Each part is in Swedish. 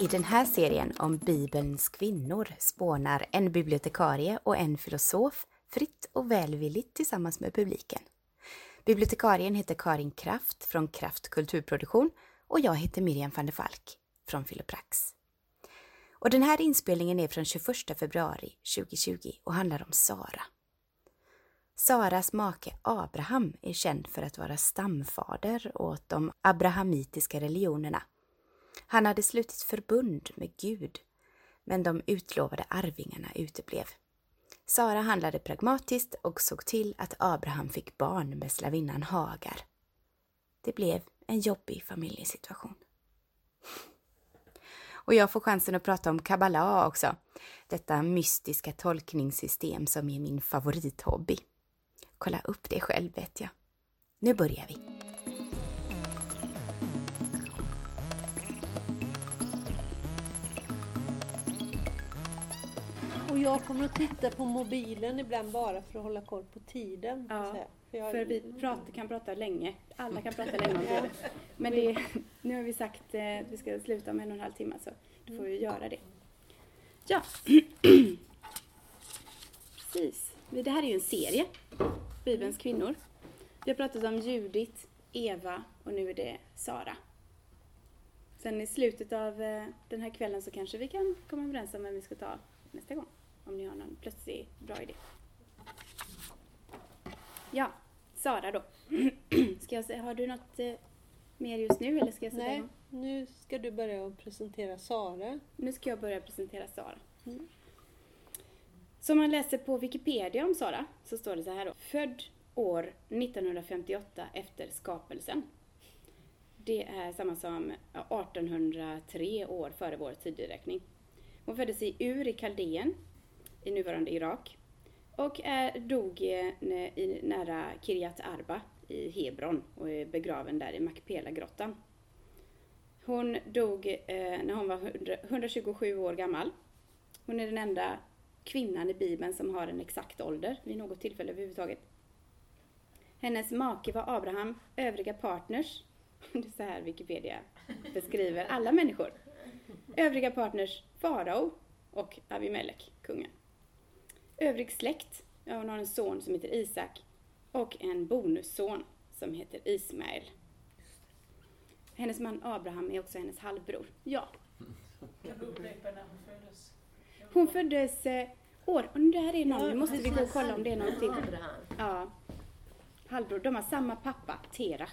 I den här serien om Bibelns kvinnor spånar en bibliotekarie och en filosof fritt och välvilligt tillsammans med publiken. Bibliotekarien heter Karin Kraft från Kraft kulturproduktion och jag heter Miriam van der Falk från Filoprax. Och den här inspelningen är från 21 februari 2020 och handlar om Sara. Saras make Abraham är känd för att vara stamfader åt de abrahamitiska religionerna. Han hade slutit förbund med Gud, men de utlovade arvingarna uteblev. Sara handlade pragmatiskt och såg till att Abraham fick barn med slavinnan Hagar. Det blev en jobbig familjesituation. Och jag får chansen att prata om kabbala också. Detta mystiska tolkningssystem som är min favorithobby. Kolla upp det själv vet jag. Nu börjar vi. Jag kommer att titta på mobilen ibland bara för att hålla koll på tiden. Ja. För För vi pratar, kan prata länge. Alla kan prata länge om det. Men det, nu har vi sagt eh, att vi ska sluta om en och en halv timme så då får vi göra det. Ja. Precis. Det här är ju en serie. Bibelns kvinnor. Vi har pratat om Judit, Eva och nu är det Sara. Sen i slutet av eh, den här kvällen så kanske vi kan komma överens om vem vi ska ta nästa gång. Om ni har någon plötslig bra idé. Ja, Sara då. Ska jag säga, har du något eh, mer just nu eller ska jag sätta Nej, igång? nu ska du börja presentera Sara. Nu ska jag börja presentera Sara. Mm. Som man läser på Wikipedia om Sara så står det så här då. Född år 1958 efter skapelsen. Det är samma som ja, 1803 år före vår tideräkning. Hon föddes i Ur i Kaldeen i nuvarande Irak och är, dog eh, i, nära Kiryat Arba i Hebron och är begraven där i Makpela-grottan. Hon dog eh, när hon var 100, 127 år gammal. Hon är den enda kvinnan i Bibeln som har en exakt ålder vid något tillfälle överhuvudtaget. Hennes make var Abraham, övriga partners, det är så här Wikipedia beskriver alla människor. Övriga partners farao och Abimelech, kungen. Övrig släkt, ja hon har en son som heter Isak och en bonusson som heter Ismael. Hennes man Abraham är också hennes halvbror. Ja, Kan du upprepa när hon föddes? hon föddes eh, år, här är någon, nu måste vi gå och kolla om det är någon till. Abraham. Ja. Halvbror. De har samma pappa, Terach,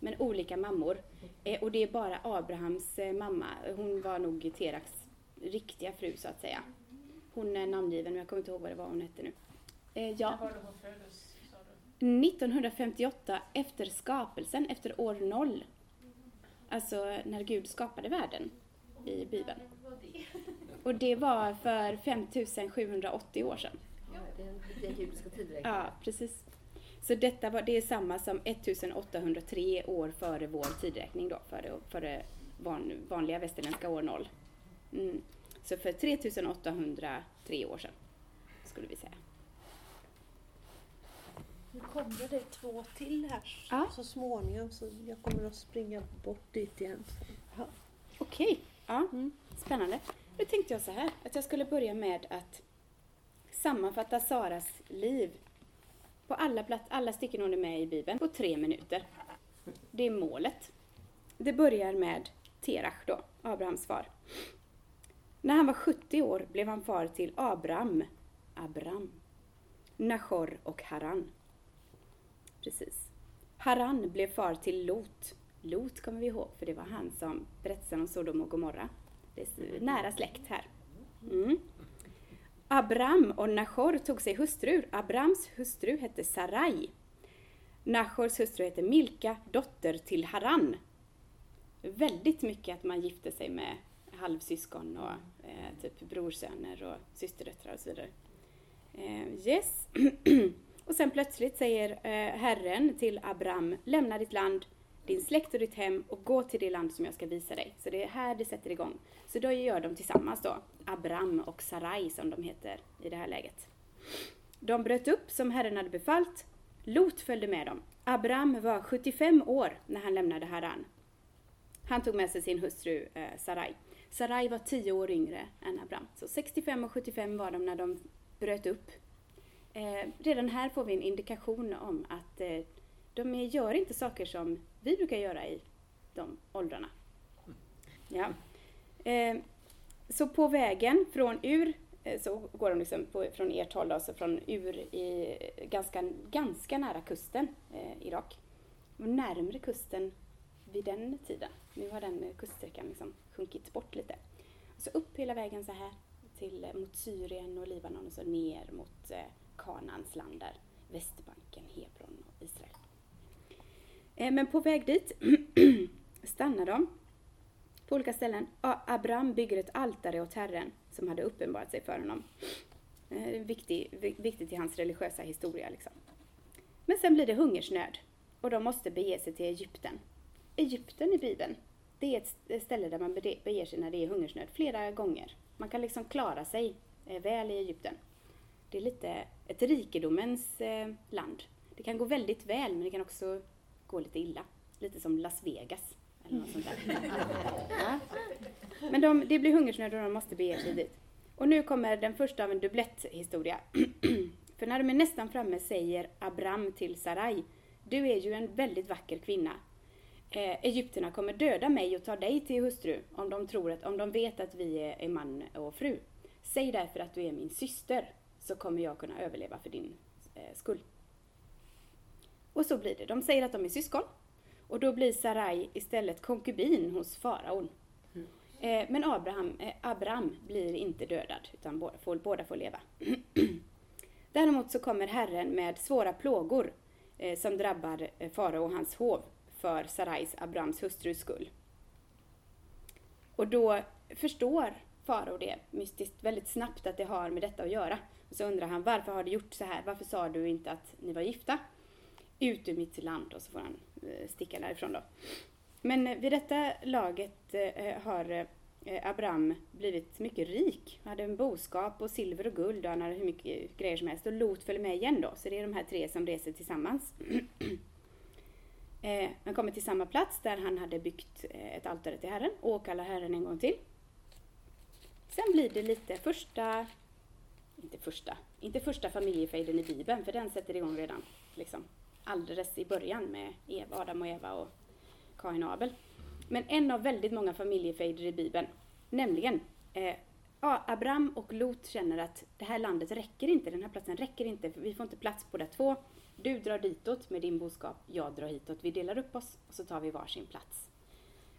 men olika mammor. Eh, och det är bara Abrahams eh, mamma. Hon var nog Terachs riktiga fru så att säga. Hon är namngiven, men jag kommer inte ihåg vad det var hon hette nu. Eh, När ja. var det hon föddes? Sa du? 1958 efter skapelsen, efter år noll. Alltså när Gud skapade världen i Bibeln. Och det var för 5780 år sedan. Ja, det är den- den judiska tideräkningen. Ja, precis. Så detta var, det är samma som 1803 år före vår tidräkning då, före, före van, vanliga västerländska år noll. Mm. Så för 3803 år sedan, skulle vi säga. Nu kommer det två till här Ja. så småningom så jag kommer att springa bort dit igen. Okej, ja, Mm. spännande. Nu tänkte jag så här, att jag skulle börja med att sammanfatta Saras liv på alla, platt, alla stycken hon är med i Bibeln på tre minuter. Det är målet. Det börjar med Terach då, Abrahams far. När han var 70 år blev han far till Abram, Abram, Nahor och Haran. Precis. Haran blev far till Lot. Lot kommer vi ihåg, för det var han som berättelsen om Sodom och Gomorra. Det är s- nära släkt här. Mm. Abram och Nahor tog sig hustrur. Abrams hustru hette Sarai. Nahors hustru hette Milka, dotter till Haran. Väldigt mycket att man gifte sig med halvsyskon och eh, typ brorsöner och systerdöttrar och så vidare. Eh, yes. och sen plötsligt säger eh, Herren till Abram, lämna ditt land, din släkt och ditt hem och gå till det land som jag ska visa dig. Så det är här det sätter igång. Så då gör de tillsammans då, Abram och Sarai som de heter i det här läget. De bröt upp som Herren hade befallt. Lot följde med dem. Abram var 75 år när han lämnade Haran. Han tog med sig sin hustru eh, Sarai. Sarai var 10 år yngre än Abram. Så 65 och 75 var de när de bröt upp. Eh, redan här får vi en indikation om att eh, de gör inte saker som vi brukar göra i de åldrarna. Ja. Eh, så på vägen från Ur eh, så går de liksom på, från ert håll, alltså från Ur i ganska, ganska nära kusten, eh, Irak. Och närmre kusten vid den tiden. Nu har den kuststräckan liksom sjunkit bort lite. Så upp hela vägen så här till, eh, mot Syrien och Libanon och så ner mot eh, Kanaans land där. Västbanken, Hebron och Israel. Eh, men på väg dit stannar de på olika ställen. Abraham bygger ett altare åt Herren som hade uppenbarat sig för honom. Eh, viktig, viktigt i hans religiösa historia. Liksom. Men sen blir det hungersnöd och de måste bege sig till Egypten. Egypten i Bibeln, det är ett st- ställe där man beger sig när det är hungersnöd flera gånger. Man kan liksom klara sig eh, väl i Egypten. Det är lite ett rikedomens eh, land. Det kan gå väldigt väl men det kan också gå lite illa. Lite som Las Vegas. Eller något sånt där. Ja. Men de, det blir hungersnöd och de måste bege sig dit. Och nu kommer den första av en dubbletthistoria. För när de är nästan framme säger Abram till Sarai, du är ju en väldigt vacker kvinna. Eh, Egypterna kommer döda mig och ta dig till hustru om de, tror att, om de vet att vi är, är man och fru. Säg därför att du är min syster så kommer jag kunna överleva för din eh, skull. Och så blir det. De säger att de är syskon. Och då blir Sarai istället konkubin hos faraon. Eh, men Abraham, eh, Abraham blir inte dödad, utan båda får, båda får leva. Däremot så kommer Herren med svåra plågor eh, som drabbar eh, farao och hans hov för Sarais, Abrams hustrus skull. Och då förstår farao det mystiskt väldigt snabbt att det har med detta att göra. Och så undrar han varför har du gjort så här? Varför sa du inte att ni var gifta? Ut ur mitt land och så får han eh, sticka därifrån då. Men eh, vid detta laget eh, har Abraham blivit mycket rik. Han hade en boskap och silver och guld och han hade hur mycket grejer som helst. Och Lot följer med igen då, så det är de här tre som reser tillsammans. eh, han kommer till samma plats där han hade byggt eh, ett altare till Herren och åkallar Herren en gång till. Sen blir det lite första, inte första, inte första familjefejden i Bibeln, för den sätter igång redan liksom alldeles i början med Eva, Adam och Eva och Kain och Abel. Men en av väldigt många familjefejder i Bibeln, nämligen eh, ja, Abraham och Lot känner att det här landet räcker inte, den här platsen räcker inte, för vi får inte plats båda två. Du drar ditåt med din boskap, jag drar hitåt. Vi delar upp oss och så tar vi varsin plats.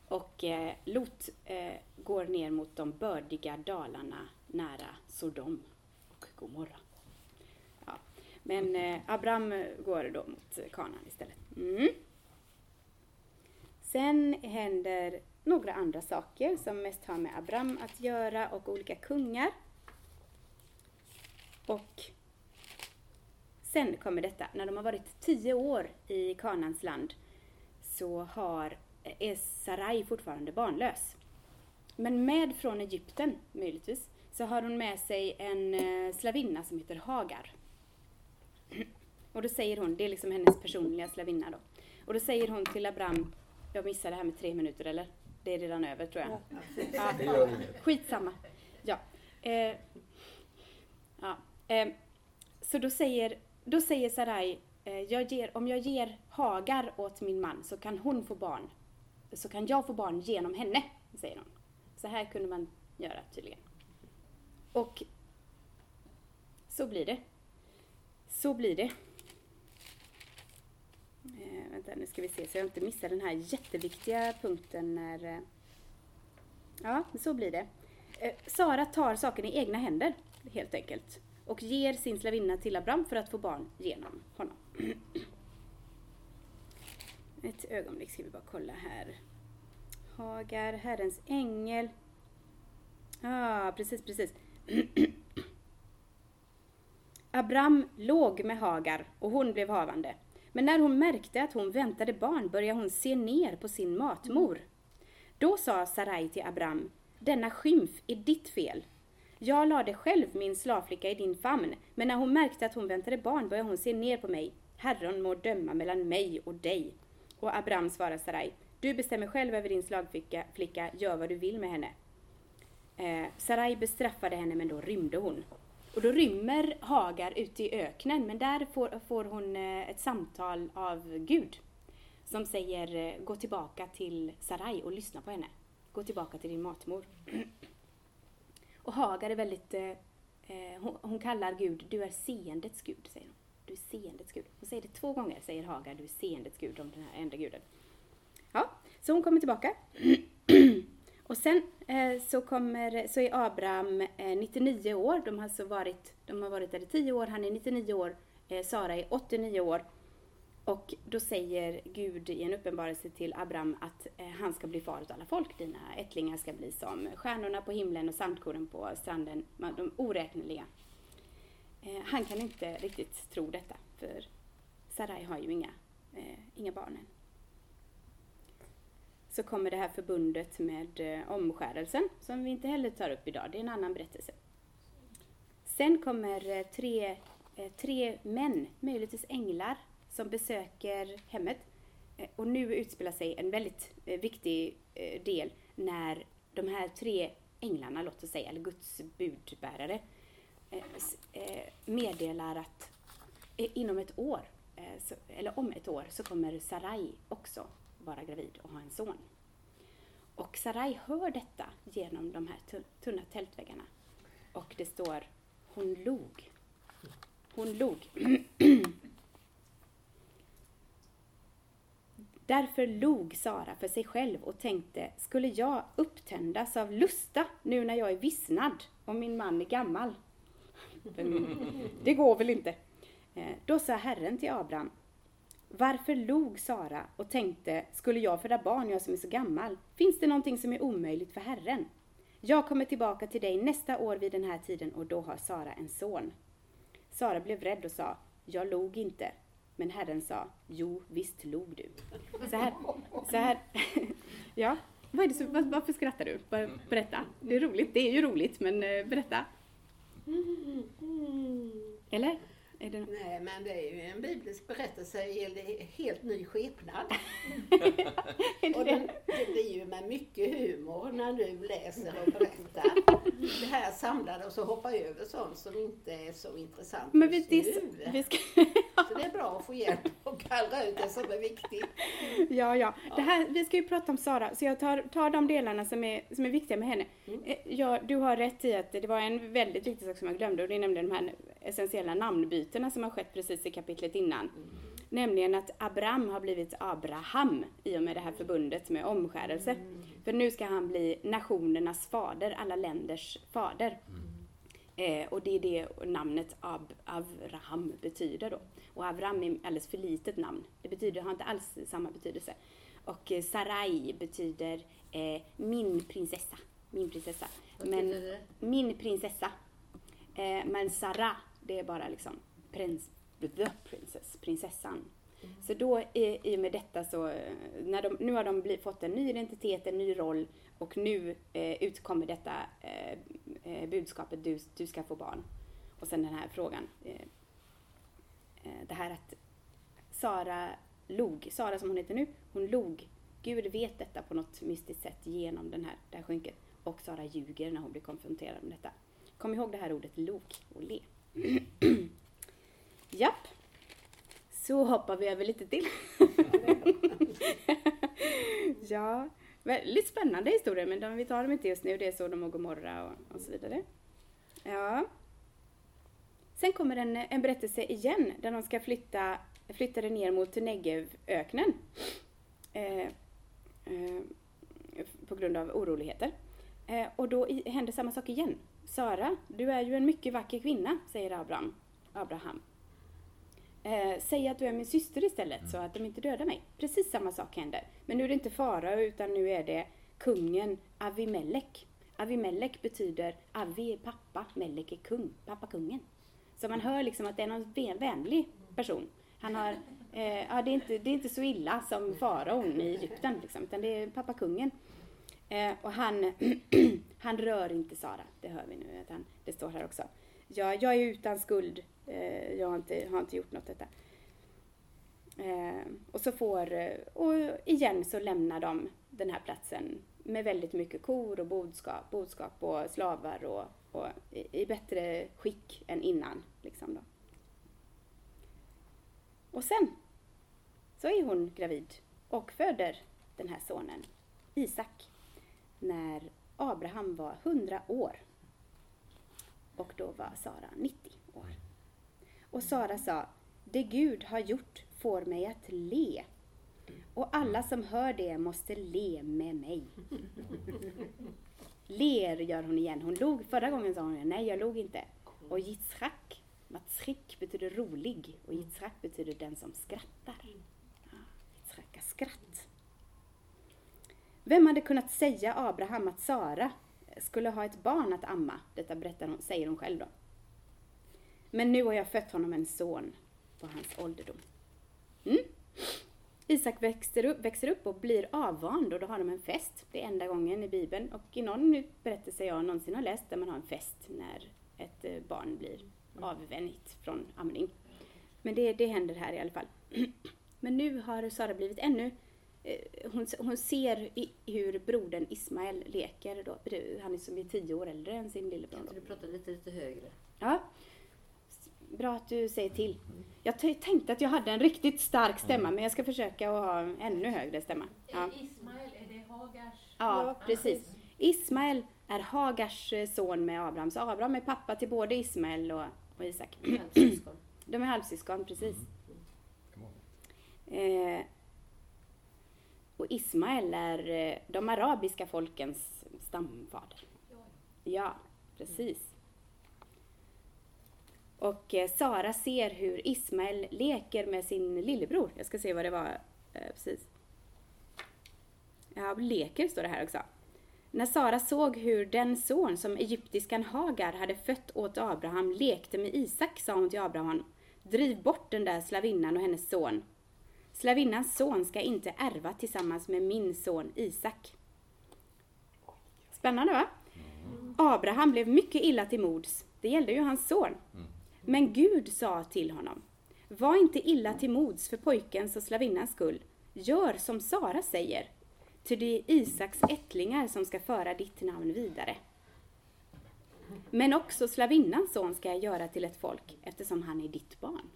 Och eh, Lot eh, går ner mot de bördiga dalarna nära Sodom och Gomorra. Ja. Men eh, Abraham går då mot kanan istället. Mm. Sen händer några andra saker som mest har med Abraham att göra och olika kungar. Och sen kommer detta, när de har varit tio år i Kanans land så har, är Sarai fortfarande barnlös. Men med från Egypten, möjligtvis, så har hon med sig en eh, slavinna som heter Hagar. Och då säger hon, det är liksom hennes personliga slavinna då. Och då säger hon till Abraham, jag missade det här med tre minuter eller? Det är redan över tror jag. Ja. Skitsamma. Ja. Eh, ja. Eh, så då säger, då säger Sarai, eh, jag ger, om jag ger Hagar åt min man så kan hon få barn. Så kan jag få barn genom henne, säger hon. Så här kunde man göra tydligen. Och så blir det. Så blir det. Eh, vänta, nu ska vi se så jag inte missar den här jätteviktiga punkten när... Eh, ja, så blir det. Eh, Sara tar saken i egna händer, helt enkelt. Och ger sin slavinna till Abraham för att få barn genom honom. Ett ögonblick ska vi bara kolla här. Hagar, Herrens ängel. Ja, ah, precis, precis. Abram låg med Hagar och hon blev havande. Men när hon märkte att hon väntade barn började hon se ner på sin matmor. Då sa Sarai till Abram, denna skymf är ditt fel. Jag lade själv min slavflicka i din famn, men när hon märkte att hon väntade barn började hon se ner på mig. Herren må döma mellan mig och dig. Och Abram svarade Sarai, du bestämmer själv över din slavflicka, flicka, gör vad du vill med henne. Eh, Sarai bestraffade henne men då rymde hon. Och då rymmer Hagar ut i öknen men där får, får hon eh, ett samtal av Gud som säger eh, gå tillbaka till Sarai och lyssna på henne. Gå tillbaka till din matmor. Och Hagar är väldigt, eh, eh, hon, hon kallar Gud, du är seendets Gud, säger hon. Du är seendets Gud. Hon säger det två gånger, säger Hagar, du är seendets Gud om den här enda guden. Ja, så hon kommer tillbaka. Och sen eh, så, kommer, så är Abraham eh, 99 år. De har, alltså varit, de har varit där i 10 år. Han är 99 år. Eh, Sara är 89 år. Och då säger Gud i en uppenbarelse till Abraham att eh, han ska bli far åt alla folk. Dina ättlingar ska bli som stjärnorna på himlen och sandkornen på stranden. De oräkneliga. Eh, han kan inte riktigt tro detta. För Sarai har ju inga, eh, inga barn än så kommer det här förbundet med omskärelsen som vi inte heller tar upp idag. Det är en annan berättelse. Sen kommer tre, tre män, möjligtvis änglar, som besöker hemmet. Eh, och nu utspelar sig en väldigt eh, viktig eh, del när de här tre änglarna, låt oss säga, eller Guds budbärare, meddelar att inom ett år, eller om ett år, så kommer Sarai också vara gravid och ha en son. Och Sarai hör detta genom de här tunna tältväggarna. Och det står, hon log. Hon log. Därför log Sara för sig själv och tänkte, skulle jag upptändas av lusta nu när jag är vissnad och min man är gammal? Det går väl inte. Eh, då sa Herren till Abraham, varför log Sara och tänkte, skulle jag föda barn, jag som är så gammal? Finns det någonting som är omöjligt för Herren? Jag kommer tillbaka till dig nästa år vid den här tiden och då har Sara en son. Sara blev rädd och sa, jag log inte. Men Herren sa, jo, visst log du. Så här, så här, ja, vad är det som, var- varför skrattar du? Ber- Berätta. Det är roligt, det är ju roligt, men eh, berätta. Eller? Det, Nej, men det är ju en biblisk berättelse i en helt ny skepnad. Och den, det blir ju med mycket humor när du läser och berättar. Det här samlade och så hoppa över sånt som inte är så intressant men vi, just det, nu. vi ska, Så det är bra att få hjälp och gallra ut det som är viktigt. Ja, ja. Det här, vi ska ju prata om Sara, så jag tar, tar de delarna som är, som är viktiga med henne. Mm. Eh, Ja, du har rätt i att det var en väldigt viktig sak som jag glömde och det är nämligen de här essentiella namnbytena som har skett precis i kapitlet innan. Mm. Nämligen att Abraham har blivit Abraham i och med det här förbundet med omskärelse. Mm. För nu ska han bli nationernas fader, alla länders fader. Eh, och det är det namnet Ab Avraham betyder då. Och Avraham är alldeles för litet namn. Det betyder, har inte alls samma betydelse. Och eh, Sarai betyder eh, min prinsessa. Min prinsessa. Vad Men, det? min prinsessa. Eh, men Sara, det är bara liksom prins, the princess, prinsessan. Så då i, i och med detta så, när de, nu har de bli, fått en ny identitet, en ny roll och nu eh, utkommer detta eh, eh, budskapet, du, du ska få barn. Och sen den här frågan. Eh, eh, det här att Sara log, Sara som hon heter nu, hon log. Gud vet detta på något mystiskt sätt genom den här, det här skynket. Och Sara ljuger när hon blir konfronterad med detta. Kom ihåg det här ordet log och le. Japp. Så hoppar vi över lite till. ja, väldigt spännande historier men de, vi tar dem inte just nu. Det är Sodom och Gomorra och, och så vidare. Ja. Sen kommer en, en berättelse igen där de ska flytta, flytta det ner mot Negevöknen. Eh, eh, på grund av oroligheter. Eh, och då i, händer samma sak igen. Sara, du är ju en mycket vacker kvinna, säger Abraham. Abraham. Eh, säg att du är min syster istället så att de inte dödar mig. Precis samma sak händer. Men nu är det inte farao utan nu är det kungen Avimelek. Avimelek betyder Avi är pappa, Melek är kung, pappa kungen. Så man hör liksom att det är någon vän- vänlig person. Han har, eh, ja, det, är inte, det är inte så illa som faraon i Egypten liksom, utan det är pappa kungen. Eh, och han, han rör inte Sara, det hör vi nu, att han, det står här också. Ja, jag är utan skuld, eh, jag har inte, har inte gjort något detta. Eh, och så får, eh, och igen så lämnar de den här platsen med väldigt mycket kor och bodskap, bodskap och slavar och, och i, i bättre skick än innan. Liksom då. Och sen så är hon gravid och föder den här sonen, Isak, när Abraham var 100 år. Och då var Sara 90. Och Sara sa, det Gud har gjort får mig att le. Och alla som hör det måste le med mig. Ler gör hon igen. Hon log, förra gången sa hon nej jag log inte. Och Yitzhak, Matschik betyder rolig och Yitzhak betyder den som skrattar. Yitzhaka skratt. Vem hade kunnat säga Abraham att Sara skulle ha ett barn att amma? Detta berättar hon, säger hon själv då. Men nu har jag fött honom en son på hans ålderdom. Mm. Isak växer upp, växer upp och blir avvand och då har de en fest. Det är enda gången i Bibeln och i någon berättelse jag någonsin har läst där man har en fest när ett eh, barn blir avvänjt från amning. Men det, det händer här i alla fall. Men nu har Sara blivit ännu eh, hon, hon ser i, hur brodern Ismael leker då. Han är som är tio år äldre än sin lillebror. Så du pratar lite, lite högre. Ja. Bra att du säger till. Jag tänkte att jag hade en riktigt stark stämma men jag ska försöka att ha ännu högre stämma. Ja, Är Ismael, är det Hagars? ja precis. Ismael är Hagars eh, son med Abraham. Så Abraham är pappa till både Ismael och, och Isak. Halvsyskon. De är halvsyskon, precis. Eh, och Ismael är eh, de arabiska folkens stamfader. Ja, precis. Och eh, Sara ser hur Ismael leker med sin lillebror. Jag ska se vad det var eh, precis. Ja, leker står det här också. När Sara såg hur den son som egyptiskan Hagar hade fött åt Abraham lekte med Isak sa hon till Abraham, driv bort den där slavinnan och hennes son. Slavinnans son ska inte ärva tillsammans med min son Isak. Spännande va? Abraham blev mycket illa till mods. Det gällde ju hans son. Men Gud sa till honom, var inte illa till mods för pojkens och slavinnans skull. Gör som Sara säger, ty det är Isaks ättlingar som ska föra ditt namn vidare. Men också slavinnans son ska jag göra till ett folk, eftersom han är ditt barn.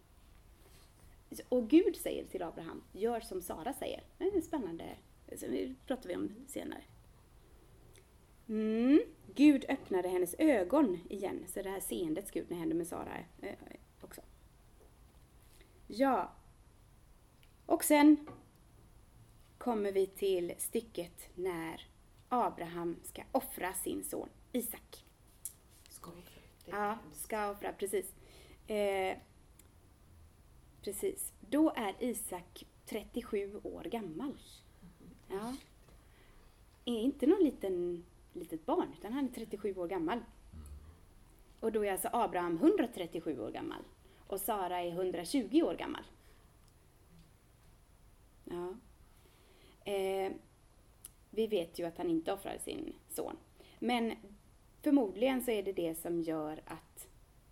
Och Gud säger till Abraham, gör som Sara säger. Det är spännande, det pratar vi om senare. Mm. Gud öppnade hennes ögon igen, så det här seendets Gud när det hände med Sara eh, också. Ja. Och sen kommer vi till stycket när Abraham ska offra sin son Isak. Ja, ska offra, precis. Eh, precis. Då är Isak 37 år gammal. Ja. Är inte någon liten, litet barn, utan han är 37 år gammal. Och då är alltså Abraham 137 år gammal. Och Sara är 120 år gammal. Ja. Eh, vi vet ju att han inte offrade sin son. Men förmodligen så är det det som gör att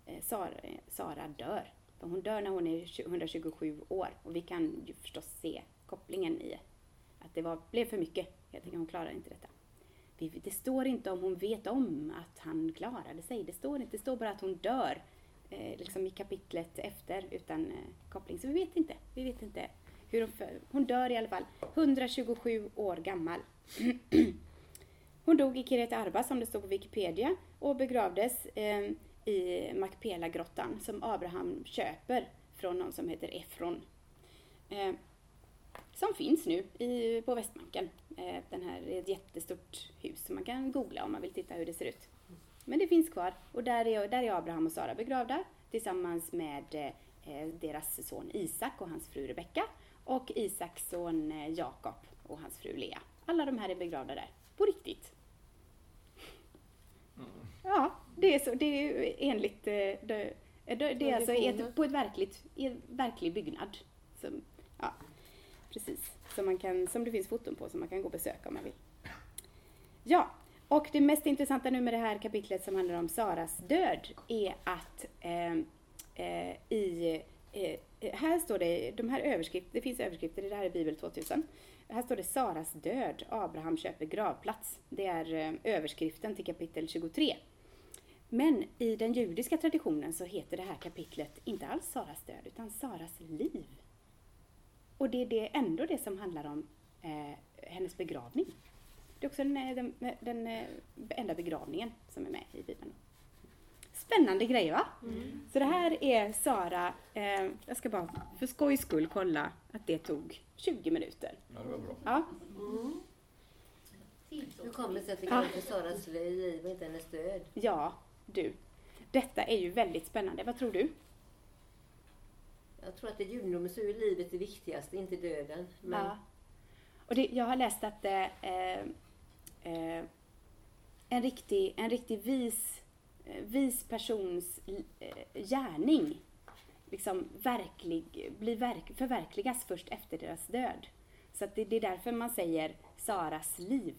eh, Sara, Sara dör. För hon dör när hon är 127 år. Och vi kan ju förstås se kopplingen i att det var, blev för mycket. Jag tänker hon klarar inte detta. Det står inte om hon vet om att han klarade sig. Det står inte. Det står bara att hon dör eh, liksom i kapitlet efter utan eh, koppling. Så vi vet inte. Vi vet inte hur hon, för, hon dör i alla fall. 127 år gammal. hon dog i Kiret Arba som det står på Wikipedia och begravdes eh, i Makpela-grottan som Abraham köper från någon som heter Efron. Eh, som finns nu i, på Västbanken. Eh, den här är ett jättestort hus som man kan googla om man vill titta hur det ser ut. Men det finns kvar och där är, där är Abraham och Sara begravda tillsammans med eh, deras son Isak och hans fru Rebecka och Isaks son eh, Jakob och hans fru Lea. Alla de här är begravda där, på riktigt. Ja, det är så. Det är enligt... Det, det, det är alltså ett, på ett verkligt, en verklig byggnad. Som, ja, precis. Som, man kan, som det finns foton på som man kan gå och besöka om man vill. Ja, och det mest intressanta nu med det här kapitlet som handlar om Saras död är att eh, eh, i eh, här står det, de här överskrifter, det finns överskrifter, det här är Bibel 2000. Här står det Saras död, Abraham köper gravplats. Det är eh, överskriften till kapitel 23. Men i den judiska traditionen så heter det här kapitlet inte alls Saras död, utan Saras liv. Och det är det, ändå det som handlar om eh, hennes begravning. Det är också den, eh, den, den eh, enda begravningen som är med i Bibeln. Spännande grej va? Så det här är Sara, eh, jag ska bara för skojs skull kolla att det tog 20 minuter. Ja, det var bra. Ja, Hur kommer det sig att vi Ja. kallar det för Saras liv och inte hennes död? ja du. Detta är ju väldigt spännande. Vad tror du? Jag tror att i judendomen så är livet det viktigaste, inte döden. Men Ja. Och det, jag har läst att eh, eh, en, riktig, en riktig vis, eh, vis persons eh, gärning liksom verklig, blir verk, förverkligas först efter deras död. Så att det, det är därför man säger Saras liv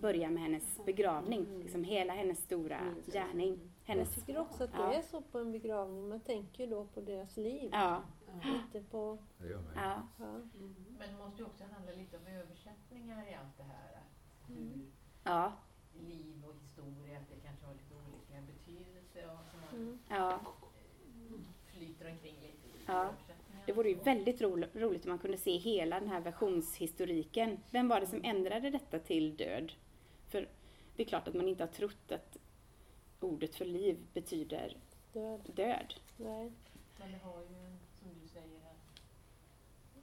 börjar med hennes begravning. Liksom hela hennes stora gärning. Hennes, Jag tycker också att det är så på en begravning. Man tänker ju då på deras liv. ja, Inte på... Det gör mig. ja, Ja. Men det måste ju också handla lite om översättningar i allt det här. Att hur ja, liv och historia, att det kanske har lite olika betydelser och man Mm. ja. flyter omkring lite i Ja. Det vore ju väldigt ro roligt om man kunde se hela den här versionshistoriken. Vem var det som ändrade detta till död? För det är klart att man inte har trott att ordet för liv betyder Död. död. Nej. Men det har ju som du säger,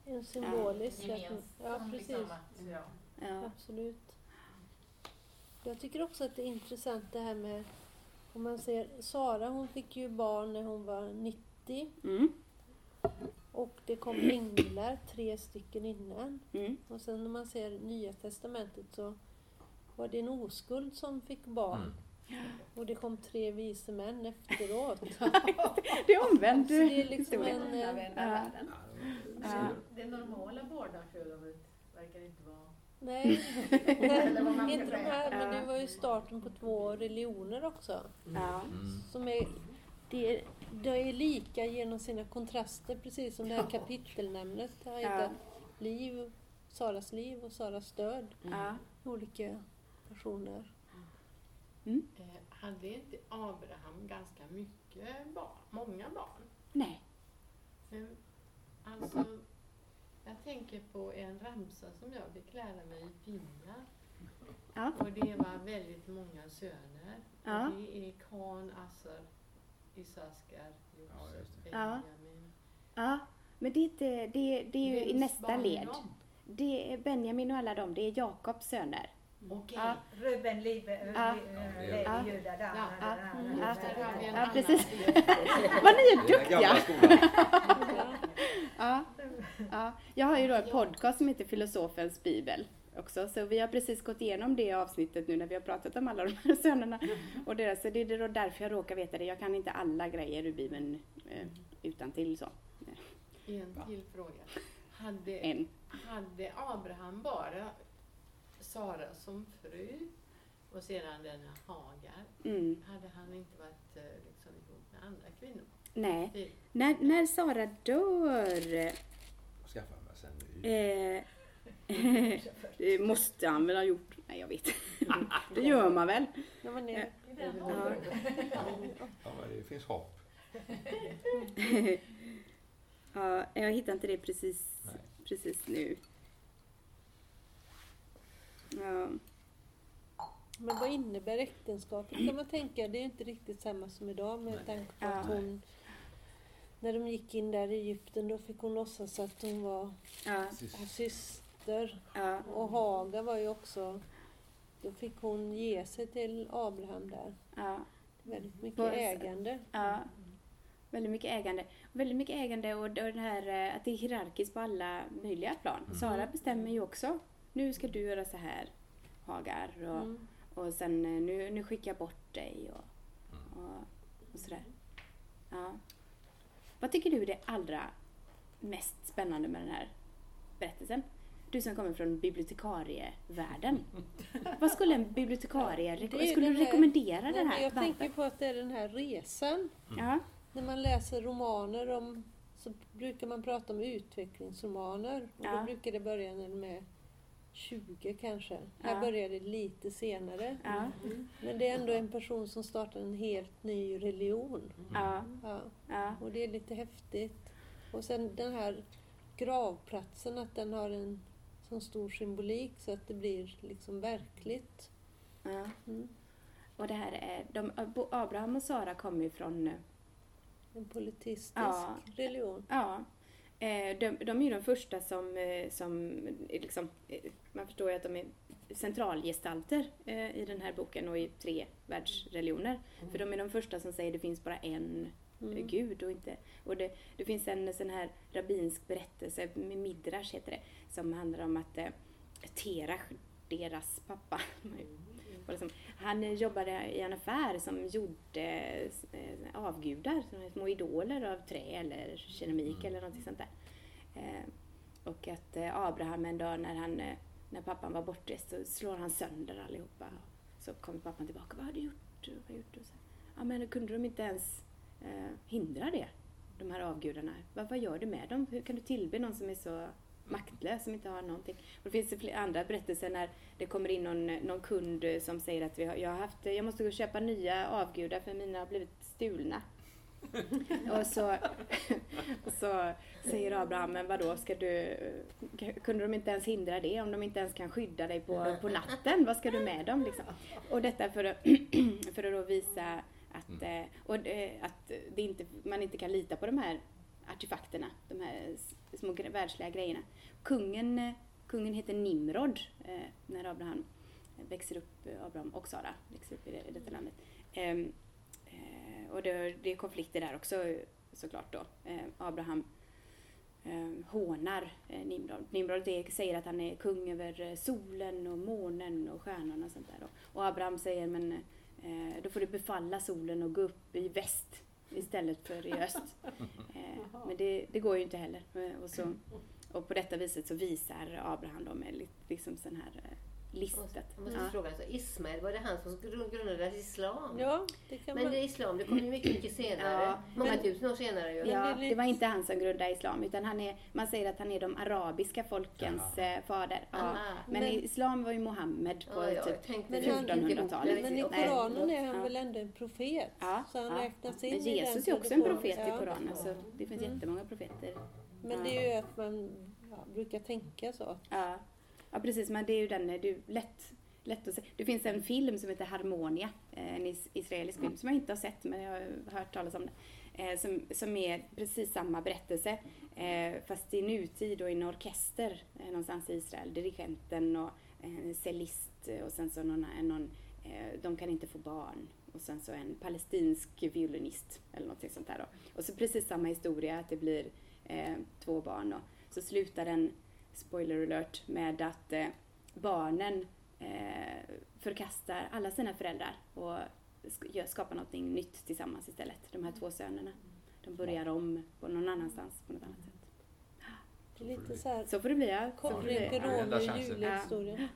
en En symbolisk... gemensam, ja, precis. liksom att, ja. Ja, Absolut. Jag tycker också att det är intressant det här med om man ser Sara hon fick ju barn när hon var 90 mm, och det kom änglar, tre stycken innan. mm, Och sen när man ser Nya Testamentet så var det en oskuld som fick barn. Mm. Och det kom tre vise män efteråt. det är omvänd Så det är liksom historia. en, eh, Ja. världen. Ja. Det normala barnafödandet verkar inte vara... Nej, man inte de här, men Ja. det var ju starten på två religioner också. Ja, Mm. Som är, det, är, det är lika genom sina kontraster, precis som det här kapitelnämnet har Ja. hetat liv, Saras liv och Saras död. ja, Olika personer. Eh, hade inte Abraham ganska mycket barn? Många barn? nej, Men, alltså, jag tänker på en ramsa som jag fick lära mig i Finja. ja, Och det var väldigt många söner. Ja. Och det är Kan, Assar, Isaskar, Ja, Josef. Ja. Benjamin. ja. Men det är, inte, det, det är ju i nästa led. de? Det är Benjamin och alla dem, det är Jakobs söner. Okej. Ja. Ruben, Ja. Levi, Ja. Ja. Precis. Vad ni är duktiga! Ja, ja. Jag har ju då en podcast som heter Filosofens bibel också, så vi har precis gått igenom det avsnittet nu när vi har pratat om alla de här sönerna. Och deras, så det är då därför jag råkar veta det. Jag kan inte alla grejer ur bibeln eh, utan till så. En till fråga. Hade, En. hade Abraham bara Sara som fru och sedan den Hagar? Mm. Hade han inte varit eh, liksom, ihop med andra kvinnor? Nej. När, när Sara dör Skaffa mig sen ny. eh, det måste han väl ha gjort. Nej, jag vet Det gör man väl? Man är, Ja. Ja, men det finns hopp. Ja, jag hittar inte det precis, Nej. precis nu. Ja. men vad innebär äktenskapet kan man tänka? Det är inte riktigt samma som idag med Nej. tanke på att hon när de gick in där i Egypten då fick hon låtsas att hon var Ja, syster. ja, Och Haga var ju också, då fick hon ge sig till Abraham där. ja, Väldigt mycket Vad- ägande. ja. Väldigt mycket ägande. Väldigt mycket ägande och det det här eh, att det är hierarkiskt på alla möjliga plan. Sara bestämmer ju också. Nu ska du göra så här, Hagar. Och, Mm. och sen eh, nu, nu skickar jag bort dig och, och, och sådär. Ja. Vad tycker du är det allra mest spännande med den här berättelsen? Du som kommer från bibliotekarievärlden. Vad skulle en bibliotekarie reko- skulle du den här- rekommendera den här? jag Varför? tänker på att det är den här resan. Ja, När man läser romaner om så brukar man prata om utvecklingsromaner. Och Ja. Då brukar det börja är 20 kanske. Ja. Här börjar det lite senare. Ja, Men det är ändå en person som startar en helt ny religion. ja, Ja. ja, Och det är lite häftigt. Och sen den här gravplatsen, att den har en sån stor symbolik så att det blir liksom verkligt. ja. Mm. Och det här är, de, Abraham och Sara kommer ju från, eh, En politistisk religion. ja, de, de är ju de första som, eh, som eh, liksom, eh, man förstår ju att de är centralgestalter eh, i den här boken och i tre världsreligioner. För de är de första som säger det finns bara en eh, Mm. Gud och inte... Och det, det finns en sån här rabbinsk berättelse, med Midrash heter det, som handlar om att eh, Terach, deras pappa, var liksom, han jobbade i en affär som gjorde eh, avgudar, små idoler av trä eller keramik eller någonting sånt där. Eh, och att eh, Abraham en dag när, han, när pappan var bortrest så slår han sönder allihopa. Så kommer pappan tillbaka, vad har du gjort? Vad har du gjort? Och så, ja men kunde de inte ens hindra det? De här avgudarna. Vad, vad gör du med dem? Hur kan du tillbe någon som är så maktlös, som inte har någonting? Och det finns andra berättelser när det kommer in någon, någon kund som säger att vi har, jag, har haft, jag måste gå och köpa nya avgudar för mina har blivit stulna. och så, så säger Abraham, men vadå, ska du, kunde de inte ens hindra det om de inte ens kan skydda dig på, på natten? Vad ska du med dem liksom? Och detta för att, för att då visa att, eh, och, eh, att det inte, man inte kan lita på de här artefakterna, de här små världsliga grejerna. Kungen, kungen heter Nimrod eh, när Abraham eh, växer upp, eh, Abraham och Sara växer upp i, det, i detta landet. Ehm, eh, och det, det är konflikter där också såklart då. Eh, Abraham eh, hånar eh, Nimrod. Nimrod det säger att han är kung över eh, solen och månen och stjärnorna och sånt där. Då. Och Abraham säger men eh, då får du befalla solen och gå upp i väst istället för i öst. Eh, men det, det går ju inte heller. Eh, Och, så, och på detta viset så visar Abraham då med li- liksom sån här eh, listat. Jag måste Ja. fråga, alltså, Ismail, var det han som grund- grundade islam? Ja, det kan Men man... det islam, det kom ju mycket, mycket senare. Ja, Många men- tusen år senare ju. Ja, det var inte han som grundade islam utan han är, man säger att han är de arabiska folkens eh, fader. Ja. Aha. Men, Men- islam var ju Mohammed på Ja, ja, typ jag tänkte Men det. han- 1400-talet. Men i. Koranen är han Ja. väl ändå en profet? Ja, så han ja. räknas in Men i den Jesus är också en profet i Ja. Koranen så det finns Mm. jättemånga profeter. Men det är ju att man ja, brukar tänka så. Ja, ja precis men det är ju den, är ju lätt, lätt att se. Det finns en film som heter Harmonia, eh, en is- israelisk film som jag inte har sett men jag har hört talas om det. Eh, som, som är precis samma berättelse eh, fast i nutid och i en orkester eh, någonstans i Israel. Dirigenten och en cellist eh, och sen så någon, någon eh, de kan inte få barn och sen så en palestinsk violinist eller någonting sånt där då. Och så precis samma historia att det blir eh, två barn och så slutar den, spoiler alert, med att eh, barnen eh, förkastar alla sina föräldrar och skapar någonting nytt tillsammans istället. De här två sönerna. De börjar om på någon annanstans på något annat sätt. Det är lite så här Så får det bli ja. Koppling till Ja, Romeo och. Julia-historien.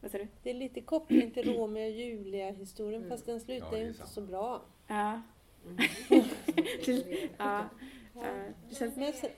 Vad sa du? Det är lite koppling till Romeo och Julia-historien fast den slutar Ja, ju inte sant. så bra. Ja. ja. ja. Det känns... Men sen,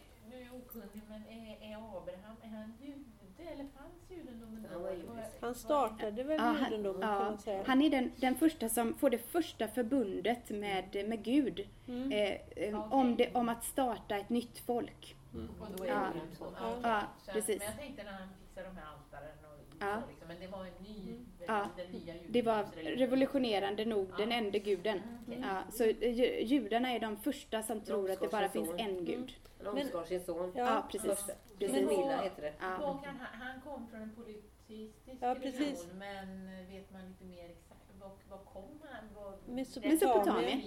Men är, är Abraham, är han jude eller fanns judendomen då? Han var judisk. han startade väl Ja, han- judendomen kan Ja, man säga. han är den, den första som får det första förbundet med, med Gud. Mm. Eh, eh, om, det, om att starta ett nytt folk. Och då är Ja. det. Ja. okej. Ja, Så att- precis. Men jag tänkte när han fixade de här altaren och Ja. liksom, men det var en ny, Ja. den nya Det var judendomsreligionen. revolutionerande nog den enda guden. Okej. Ja, så eh, ju- judarna är de första som tror att det bara finns en gud. Han omskar sin son. Ja, Ja, precis. Precis. Men Milla heter det. Ja. Han, han kom från en politistisk Ja, precis. religion, men vet man lite mer exakt, vad, vad kom han? Vad, Mesopotamien.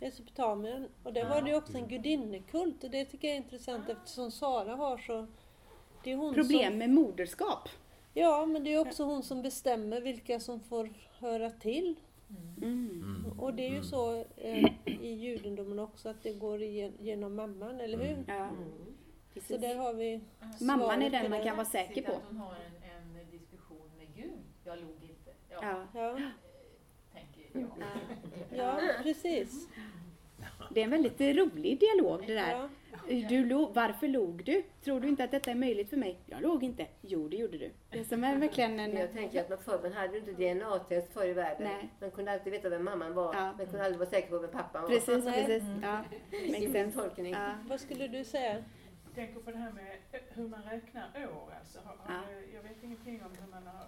Mesopotamien. Och där var det ju också en gudinnekult och det tycker jag är intressant eftersom Sara har så... Det är hon Problem som, med moderskap. Ja, men det är också hon som bestämmer vilka som får höra till. Mm. Och det är ju så eh, i judendomen också att det går genom mamman, eller hur? Ja, Mm. Så precis. där har vi Mamman är den man kan vara säker på. Att hon har en, en diskussion med Gud. Jag log inte. Ja, Ja. Ja, eh, tänker jag. ja precis. Det är en väldigt rolig dialog det där. Ja. Du log, varför log du? Tror du inte att detta är möjligt för mig? Jag låg inte. Jo, det gjorde du. Det som är verkligen en... Jag tänker att man förr man hade ju inte DNA-test förr i världen. Nej. Man kunde alltid veta vem mamman var, Ja. men kunde aldrig vara säker på vem pappan var. Precis, Nej. precis. Ja, min sense. tolkning. Ja. Vad skulle du säga? Jag tänker på det här med hur man räknar år. Alltså, har, har, Jag vet ingenting om hur man har,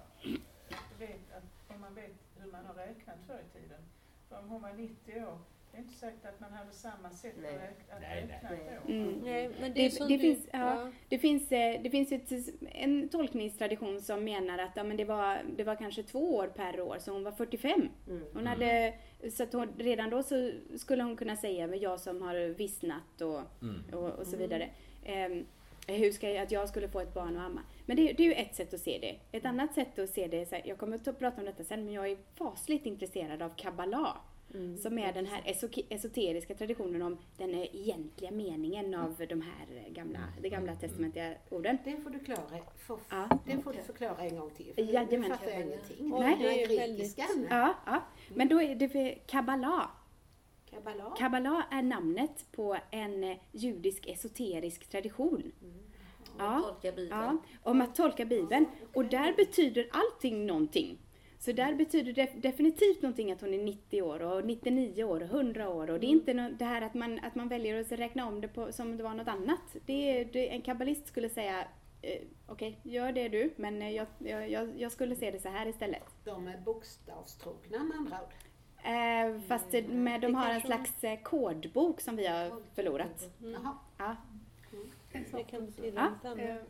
vet att, om man vet hur man har räknat förr i tiden. För om hon var 90 år, det är inte säkert att man hade samma sätt Nej. att räkna, år. Mm. Nej, men det, Det- du, finns- ja. Det finns, eh, det finns ett, en tolkningstradition som menar att ja, men det, var, det var kanske två år per år, så hon var 45. Mm. Hon hade, så att hon, redan då så skulle hon kunna säga, men jag som har vissnat och, Mm. och, och så vidare. Ehm, hur ska jag, att jag skulle få ett barn och amma. Men det, det är ju ett sätt att se det. Ett annat sätt att se det, är så här, jag kommer att ta- prata om detta sen, men jag är fasligt intresserad av kabbala. Mm. Som är den här esoteriska traditionen om den egentliga meningen av de här gamla, de gamla testamentliga orden. Det får du klara, för, Ja. det får du förklara en gång till. För Jajamän. nu fattar jag ingenting. Nej. det är Den grekiskan. Ja, ja. Men då är det för kabbala. Kabbala. Kabbala är namnet på en judisk esoterisk tradition. Ja, Tolka Bibeln. Ja, om att tolka Bibeln. Och där betyder allting någonting. Så där betyder det definitivt någonting att hon är 90 år och 99 år och 100 år. Och det är inte nå- det här att man, att man väljer att räkna om det på, som det var något annat. Det är, det, en kabbalist skulle säga eh, Okej, gör det du, men eh, jag, jag, jag, skulle se det så här istället. De är bokstavstrogna med andra ord. Eh, fast eh, med, de Det har en slags eh, kodbok som vi har förlorat. Jaha. Ja. Det kan betyda Ja. något annat.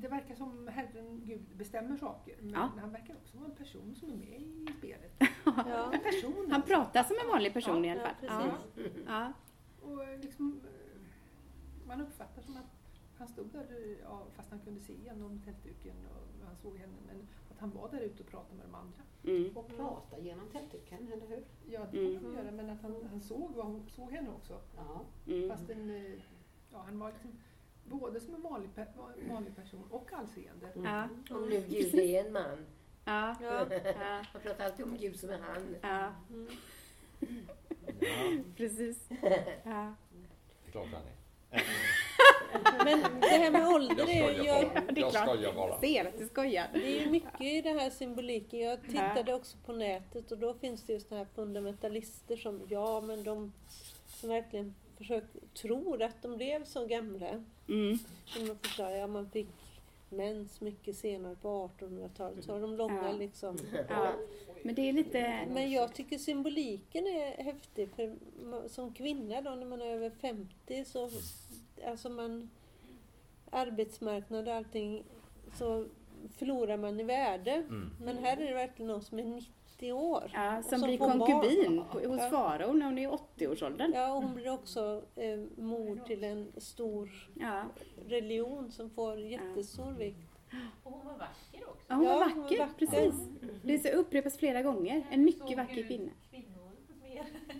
Det verkar som Herren Gud bestämmer saker, men Ja. han verkar också vara en person som är med i spelet. Ja. En person Han alltså. pratar som en vanlig person i alla Ja, fall. Ja, precis. ja. Och eh, liksom, eh, man uppfattar som att han stod där, eh, ja, fast han kunde se genom tältduken och han såg henne, men att han var där ute och pratade med de andra. Mm. Och prata genom tältduken, eller hur? Ja, det Mm. man göra, men att han, han såg, vad hon, såg henne också. Ja. Mm. Fast en, ja, han var liksom både som en vanlig, pe- vanlig person och allseende. Ja. Om nu Gud är en man. Ja. Ja. Man pratar alltid om Gud som en han. Ja, Mm. Ja, precis. Ja. klart han är. Men det här med Jag ålder är ju... Jag. Det är Jag klart. skojar bara. Ser att du skojar. det är ju mycket i den här symboliken. Jag tittade också på nätet och då finns det just såna här fundamentalister som, ja men de som verkligen försöker, tror att de blev så gamla. Mm. Som de förklarar, ja man fick mens mycket senare på 1800-talet. Så har de långa Ja. liksom. Ja. Men det är lite... Men jag tycker symboliken är häftig. För som kvinna då när man är över 50 så, alltså man, arbetsmarknad och allting, så förlorar man i värde. Mm. Men här är det verkligen någon som är 90 år. Ja, som som blir får barn. konkubin hos Ja. farao när hon är i 80-årsåldern. Ja, och hon blir också eh, mor till en stor Ja. religion som får jättestor vikt. Och hon var vacker också. Ja, hon var Ja, hon var vacker, vacker. precis. Det så upprepas flera gånger. En mycket vacker kvinna.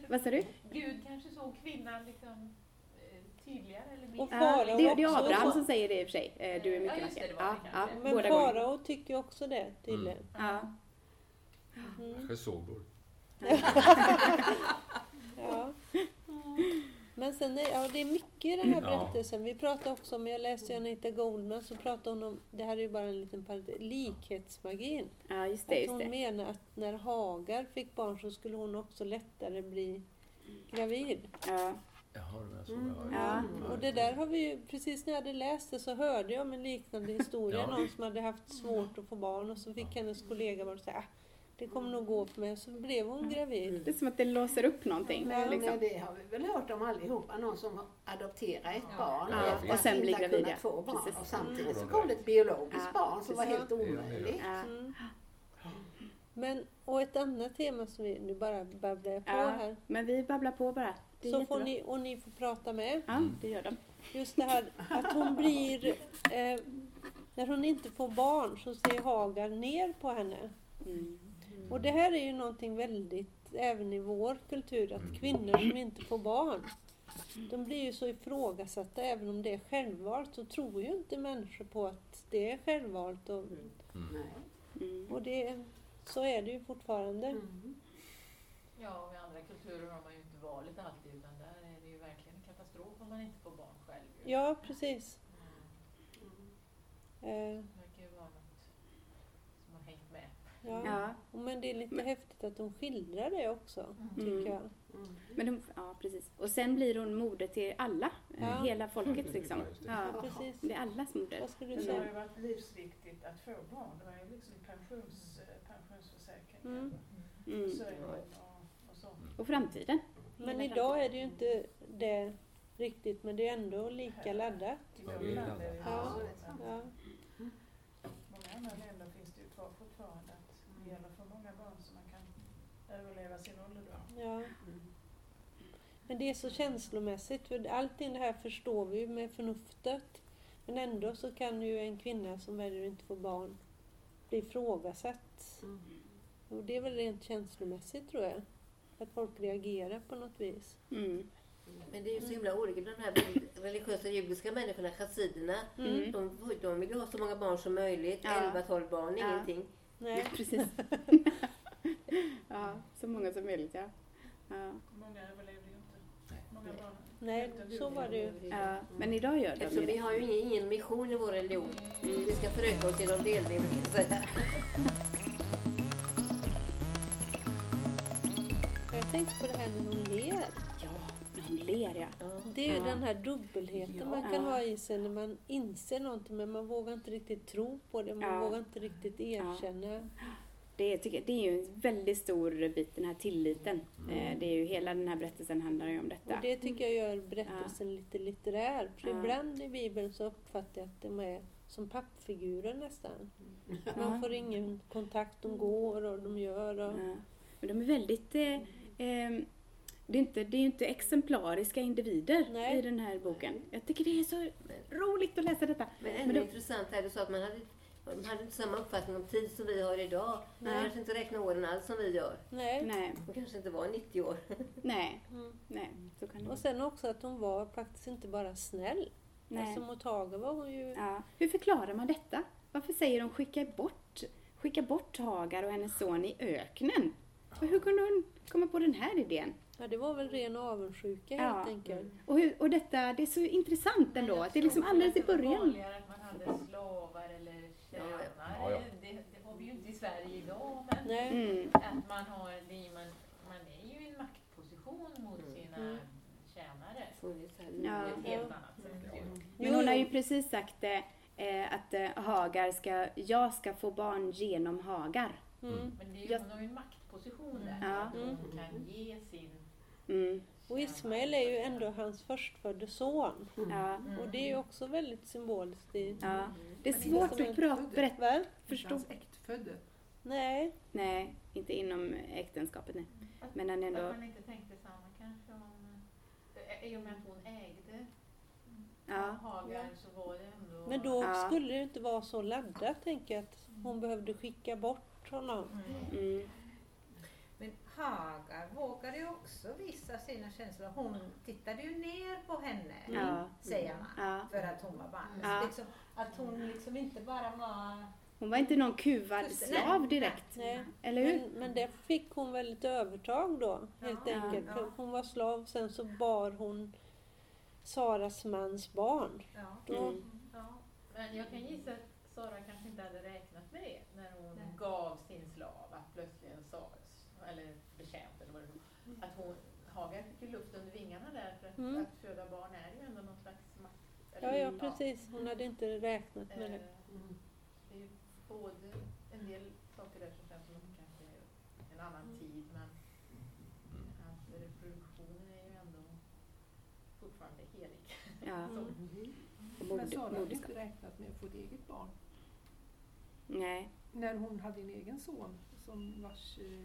Vad sa du? Gud kanske såg kvinnan liksom eh, tydligare eller mer. Och Ja, farao det, det är också. Abraham som säger det i och för sig. Eh, Du är Ja, mycket det, vacker. Ja, ja. Men farao tycker också det tydligen. Ja. Mm. Kanske sågbord. Ja. Men sen är, ja, det är mycket i den här berättelsen. Vi pratade också om, jag läste Anita Goldman, så pratade hon om, det här är ju bara en liten parentes, likhetsmagin. ja, just det. Att Just hon det. menar att när Hagar fick barn så skulle hon också lättare bli gravid. Ja. Jaha, det var så. Mm. Ja. Och det där har vi ju, precis när jag hade läst det så hörde jag om en liknande historia. Ja. Någon som hade haft svårt att få barn och så fick hennes kollega bara säga ah, det kommer nog gå för mig. Så blev hon gravid. Det är som att det låser upp någonting. Men liksom. det har vi väl hört om allihopa, någon som adopterar ett barn Ja, och att sen blir gravid, kunnat ja. få barn. Precis. Och samtidigt Mm. så kom det ett biologiskt Ja, barn som var helt omöjligt. Ja. Mm. Men, och ett annat tema som vi, nu bara babblar jag på Ja, här. men vi babblar på bara. Så får ni, och ni får prata med. Ja, det gör de. Just det här att hon blir, eh, när hon inte får barn så ser Hagar ner på henne. Mm. Och det här är ju någonting väldigt, även i vår kultur, att kvinnor som inte får barn, de blir ju så ifrågasatta, även om det är självvalt, så tror ju inte människor på att det är självvalt. Och, Nej. Mm. och det, så är det ju fortfarande. Mm. Ja, och i andra kulturer har man ju inte valet alltid utan där är det ju verkligen en katastrof om man inte får barn själv. ju. Ja, precis. Eh, Det verkar ju vara något som har hängt med. Ja. Ja, Men det är lite Men- häftigt att de skildrar det också, tycker Mm. jag. men de, ja precis. Och sen blir hon moder till alla, Ja. hela folket liksom. Ja. Ja, Precis. det är allas moder. Vad skulle du Mm. Det har säga? ju varit livsviktigt att få barn. Det var ju liksom pensions, eh, pensionsförsäkring, Mm. Mm. försörjning och, och sånt. Och framtiden. Men idag är det ju inte det riktigt, men det är ändå lika laddat. Ja, det är ju Ja. så. Ja. Många andra länder finns det ju kvar fortfarande att det gäller för många barn så man kan överleva sin ålderdom. Ja. Men det är så känslomässigt, för allting det här förstår vi ju med förnuftet. Men ändå så kan ju en kvinna som väljer att inte få barn bli ifrågasatt. Och det är väl rent känslomässigt tror jag. Att folk reagerar på något vis. Mm. Men det är ju så himla olika bland de här religiösa judiska människorna, chassiderna. Mm. De, de vill ju ha så många barn som möjligt. Ja. 11-12 barn, Ja. ingenting. Nej. Precis. ja, så många som möjligt ja. ja. Många överlevde ju inte. Många barn Nej, så var det ju. ja. Men idag gör de Eftersom ju vi det. har ju ingen, mission i vår religion. Vi ska föröka oss genom delning, brukar jag säga. Jag tänkte på det här när hon ler. Ja, när hon ler ja. Det är ju Ja. den här dubbelheten man kan Ja. ha i sig när man inser någonting men man vågar inte riktigt tro på det. Man Ja. vågar inte riktigt erkänna. Det, är- tycker det är ju en väldigt stor bit, den här tilliten. Eh, Det är ju hela den här berättelsen handlar ju om detta. Och det tycker jag gör berättelsen lite litterär. För Ja. ibland i Bibeln så uppfattar jag att de är som pappfigurer nästan. Man Ja. får ingen kontakt, de går och de gör. Och... Ja. Men de är väldigt... Eh, eh, det, är inte, det är ju inte exemplariska individer Nej. i den här boken. Jag tycker det är så roligt att läsa detta. Men Men då- intressant är det så att man hade, man hade inte samma uppfattning om tid som vi har idag. Nej. kanske inte räknar åren alls som vi gör. Nej. Nej, Man kanske inte var 90 år. nej, Mm. nej, så kan det Och sen också att hon var faktiskt inte bara snäll. Nej. Alltså mot Hagar var hon ju... Ja. Hur förklarar man detta? Varför säger de skicka bort, skicka bort Hagar och hennes son i öknen? Och hur kunde hon komma på den här idén? Ja, det var väl ren avundsjuka Ja. helt enkelt. Och, hur, och detta, det är så intressant ändå, att det är liksom alldeles i början. vanligare att man hade slavar eller tjänare. Ja, ja. Det, det har vi ju inte i Sverige idag. Men Nej. Mm. att man, har, det är- man, man är ju i en maktposition mot sina Mm. tjänare. Det Ja. Ett helt annat sätt. ju. Men Jo, hon har ju precis sagt eh, eh, att eh, Hagar ska, jag ska få barn genom Hagar. Mm. Men det är ju, hon har ju en maktposition där. Ja. Att hon kan ge sin Mm. Och Ismael är ju ändå hans förstfödde son. Ja, Och det är ju också väldigt symboliskt. I... ja. Det är svårt inte att prata, berätta, förstå. Hans äktfödde. Nej. Nej, inte inom äktenskapet nej. Att- Men han ändå, Att man inte tänkte samma kanske om... eh, I och med att hon ägde ja. Hagar så var det ändå... Men då Ja. skulle det inte vara så laddat, tänker jag, att hon behövde skicka bort honom. Mm. Mm. Hagar vågade ju också visa sina känslor. Hon tittade ju ner på henne, Ja. säger man, Ja. för att hon var barn. Ja. Liksom, att hon liksom inte bara var... Hon var inte någon kuvad slav direkt. Nej. Eller hur? Men, men det fick hon väl ett övertag då, helt Ja. enkelt. Ja. Hon var slav, sen så bar hon Saras mans barn. Ja. Mm. Ja, men jag kan gissa att Sara kanske inte hade räknat med det när hon Nej. gav sin slav att plötsligen Saras, eller betjänt eller vad det var, att hon, Hagar fick ju luft under vingarna där för att, Mm. att föda barn är ju ändå någon slags makt. ja, ja, precis. Hon hade inte räknat med Eh, det. Det är ju både en del saker där som känns som att det kanske är en annan tid men att reproduktionen är ju ändå fortfarande helig. Ja. Mm. Och Men Sara hade inte räknat med att få ett eget barn. Nej. När hon hade en egen son som vars eh,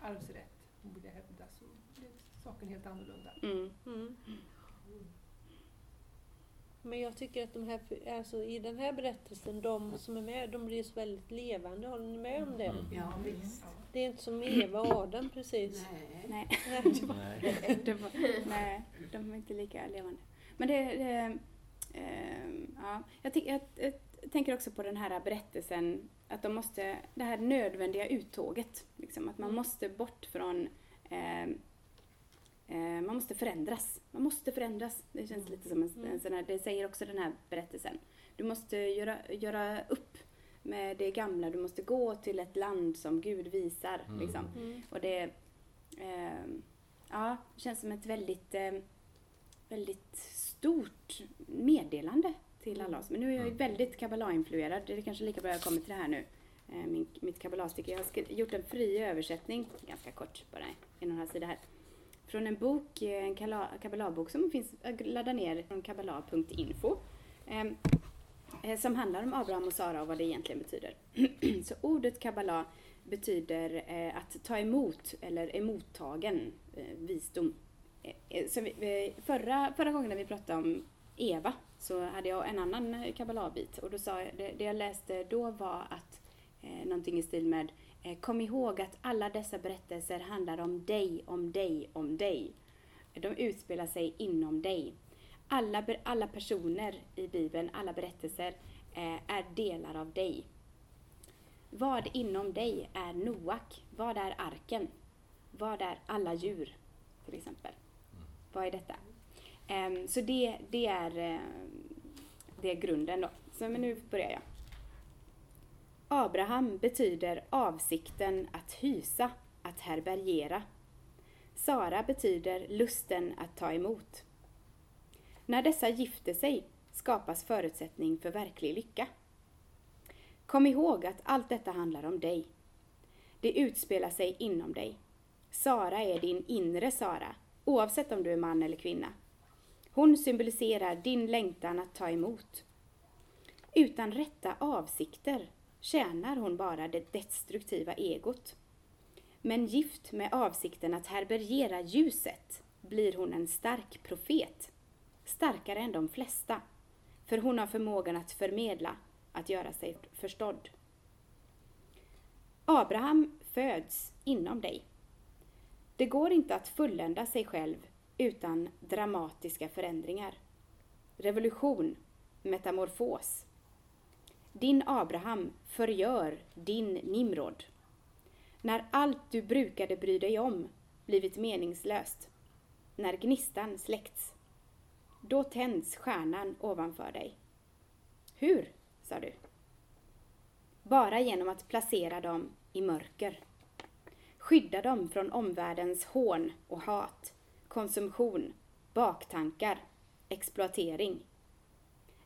arvsrätt hon ville hävda så blev saken helt annorlunda. Mm. Mm. Men jag tycker att de här, alltså i den här berättelsen, de som är med, de blir så väldigt levande. Håller ni med om det? Mm. Ja, visst. Det är inte som Eva och Adam precis. Nej. Nej. Nej. det var, nej, de var inte lika levande. Men det, det ehm, ja. jag, ty- jag, jag tänker också på den här berättelsen, att de måste, det här nödvändiga uttåget. Liksom. Att man måste bort från eh, eh, man måste förändras. Man måste förändras. Det känns lite som en, en sån här, det säger också den här berättelsen. Du måste göra, göra upp med det gamla. Du måste gå till ett land som Gud visar. Mm. Liksom. Och det eh, ja, känns som ett väldigt, eh, väldigt stort meddelande till alla oss. Men nu är jag ju väldigt kabbalah-influerad. Det är kanske lika bra jag kommer till det här nu. Eh, min, mitt kabbalahstycke. Jag har gjort en fri översättning, ganska kort bara, en och en halv sida här. Från en bok, eh, en kabbalahbok som finns att ladda ner från kabbalah.info. Eh, som handlar om Abraham och Sara och vad det egentligen betyder. Så ordet kabbalah betyder att ta emot eller emottagen visdom. Så förra, förra gången när vi pratade om Eva så hade jag en annan eh, kabbalahbit och då sa jag, det, det jag läste då var att eh, någonting i stil med eh, Kom ihåg att alla dessa berättelser handlar om dig, om dig, om dig. De utspelar sig inom dig. Alla, alla personer i Bibeln, alla berättelser eh, är delar av dig. Vad inom dig är Noak? Vad är arken? Vad är alla djur? Till exempel. Vad är detta? Ehm, så det, det, är, eh, det är grunden då. Så men nu börjar jag. Abraham betyder avsikten att hysa, att härbärgera. Sara betyder lusten att ta emot. När dessa gifter sig skapas förutsättning för verklig lycka. Kom ihåg att allt detta handlar om dig. Det utspelar sig inom dig. Sara är din inre Sara, oavsett om du är man eller kvinna. Hon symboliserar din längtan att ta emot. Utan rätta avsikter tjänar hon bara det destruktiva egot. Men gift med avsikten att härbärgera ljuset blir hon en stark profet. Starkare än de flesta. För hon har förmågan att förmedla, att göra sig förstådd. Abraham föds inom dig. Det går inte att fullända sig själv utan dramatiska förändringar. Revolution, metamorfos. Din Abraham förgör din Nimrod. När allt du brukade bry dig om blivit meningslöst. När gnistan släckts. Då tänds stjärnan ovanför dig. Hur, sa du. Bara genom att placera dem i mörker. Skydda dem från omvärldens hån och hat, konsumtion, baktankar, exploatering.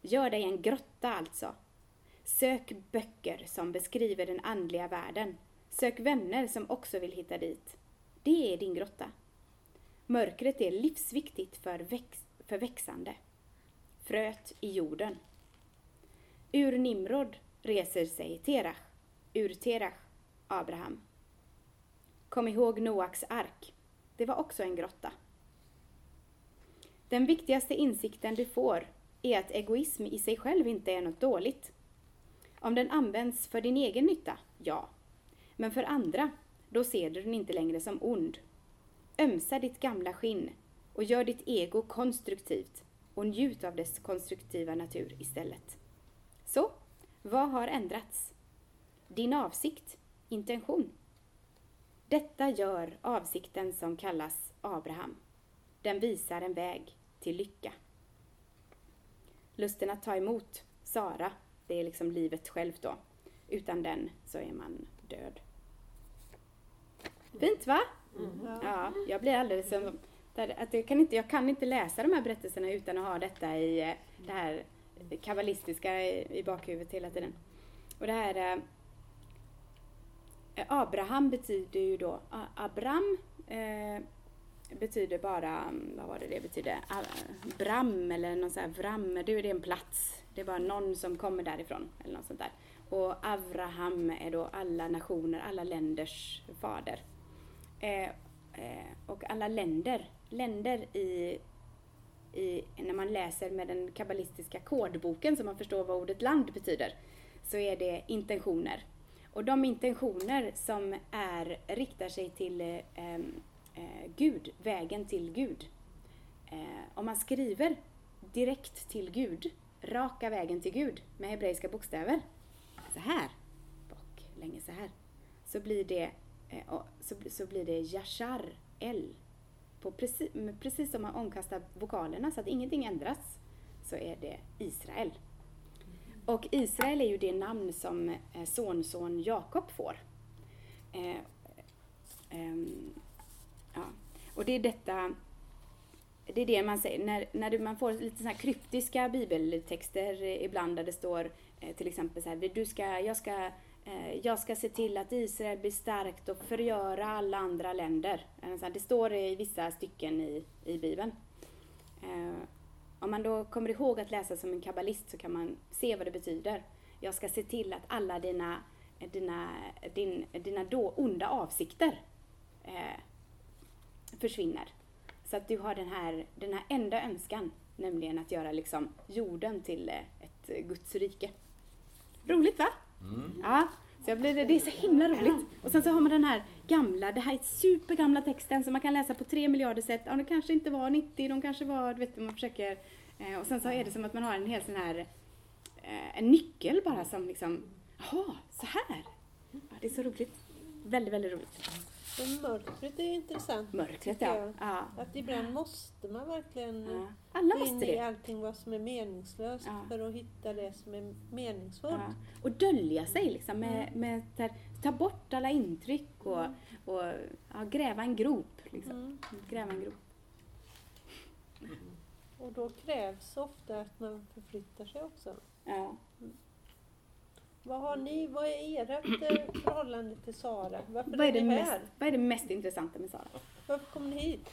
Gör dig en grotta alltså. Sök böcker som beskriver den andliga världen. Sök vänner som också vill hitta dit. Det är din grotta. Mörkret är livsviktigt för, väx för växande. Fröet i jorden. Ur Nimrod reser sig Terach. Ur Terach Abraham. Kom ihåg Noaks ark. Det var också en grotta. Den viktigaste insikten du får är att egoism i sig själv inte är något dåligt. Om den används för din egen nytta, ja. Men för andra, då ser du den inte längre som ond. Ömsa ditt gamla skinn och gör ditt ego konstruktivt och njut av dess konstruktiva natur istället. Så, vad har ändrats? Din avsikt, intention. Detta gör avsikten som kallas Abraham. Den visar en väg till lycka. Lusten att ta emot Sara, det är liksom livet självt då. Utan den så är man död. Fint va? Ja, jag blir alldeles som... Att jag, kan inte, jag kan inte läsa de här berättelserna utan att ha detta i eh, det här kabbalistiska i, i bakhuvudet hela tiden. Och det här... eh, Abraham betyder ju då... Abram eh, betyder bara... Mm, vad var det det betydde? Ah, Bram eller någon sån här Vram. Det är en plats. Det är bara någon som kommer därifrån. Eller något sånt där. Och Avraham är då alla nationer, alla länders fader. Eh, eh, och alla länder, länder i, i, när man läser med den kabbalistiska kodboken så man förstår vad ordet land betyder, så är det intentioner. Och de intentioner som är, riktar sig till eh, eh, Gud, vägen till Gud. Eh, om man skriver direkt till Gud, raka vägen till Gud med hebreiska bokstäver, så här, baklänges så här, så blir det eh, och så, så blir det Yashar L. På precis, precis som man omkastar vokalerna så att ingenting ändras så är det Israel. Och Israel är ju det namn som eh, sonson Jakob får. Eh, eh, ja. Och det är detta det är det man säger, när, när du- man får lite så här kryptiska bibeltexter eh, ibland där det står eh, till exempel så här, du ska, jag, ska, eh, jag ska se till att Israel blir starkt och förgöra alla andra länder. Det står i vissa stycken i, i Bibeln. Om man då kommer ihåg att läsa som en kabbalist så kan man se vad det betyder. Jag ska se till att alla dina, dina, din, dina då onda avsikter försvinner. Så att du har den här, den här enda önskan, nämligen att göra liksom jorden till eh, ett Guds rike. Roligt va? Ja, så jag blir, det är så himla roligt. Och sen så har man den här gamla, det här är supergamla texten som man kan läsa på tre miljarder sätt. Ja, de kanske inte var 90, de kanske var, du vet, man försöker. eh, Och sen så är det som att man har en hel sån här, eh, en nyckel bara som liksom, jaha, så här. Ja, det är så roligt. Väldigt, väldigt roligt. Men mörkret är ju intressant. Mörkret ja. ja. Att ibland måste man verkligen ja. Alla gå in måste i det. allting vad som är meningslöst Ja. för att hitta det som är meningsfullt. Ja. Och dölja sig liksom med, med där, ta bort alla intryck och, och ja, gräva en grop. Liksom. Mm. Gräva en grop. Och då krävs ofta att man förflyttar sig också. Ja. Vad har ni, vad är ert förhållande till Sara? Varför Vad, är är det ni mest, här? vad är det mest intressanta med Sara? Varför kom ni hit?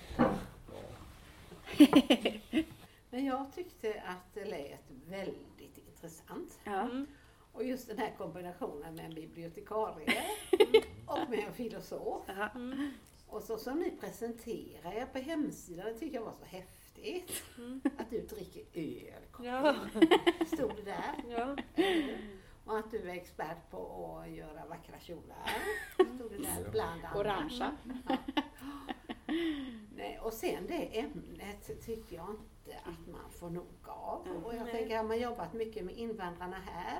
Men jag tyckte att det lät väldigt intressant. Ja. Mm. Och just den här kombinationen med en bibliotekarie och med en filosof. Mm. Och så som ni presenterar er på hemsidan, det tycker jag var så häftigt. Mm. Att du dricker öl. Ja. Stod det där. Ja. Och att du är expert på att göra vackra kjolar. Stod det där bland annat. Orangea. Nej, och sen det ämnet tycker jag inte att man får nog av. Mm. Och jag tänker, har man jobbat mycket med invandrarna här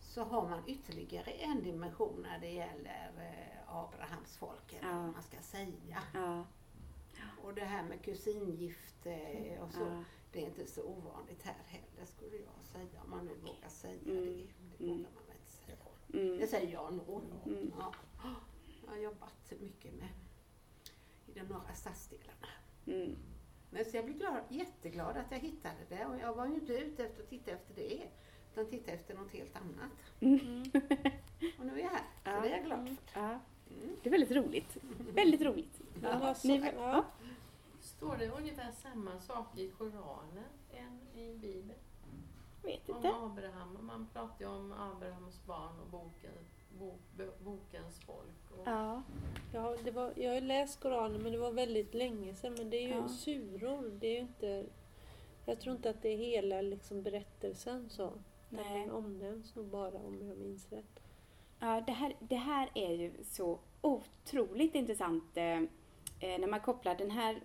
så har man ytterligare en dimension när det gäller eh, Abrahamsfolket, Ja. vad man ska säga. Ja. Och det här med kusingifte och så, Ja. det är inte så ovanligt här heller skulle jag säga, om man nu vågar säga Mm. det. Det Mm. Mm. Det säger jag nog. Mm. Ja. Jag har jobbat mycket med i de norra stadsdelarna. Mm. Men så jag blir glad, jätteglad att jag hittade det och jag var ju inte ute efter att titta efter det utan titta efter något helt annat. Mm. Och nu är jag här, så Ja. det är jag glad för. Ja. Mm. Det är väldigt roligt. Väldigt roligt. Ja. ja. Står det ungefär samma sak i Koranen än i Bibeln? Vet Om inte. Abraham. Man pratar ju om Abrahams barn och boken, bok, bo- bokens folk. Och, Ja. Ja, det var, jag har läst Koranen men det var väldigt länge sedan. Men det är ju Ja. suror. Det är ju inte, jag tror inte att det är hela liksom, berättelsen så. Nej. Den omnämns nog bara om jag minns rätt. Ja, det här, det här är ju så otroligt intressant eh, eh, när man kopplar den här,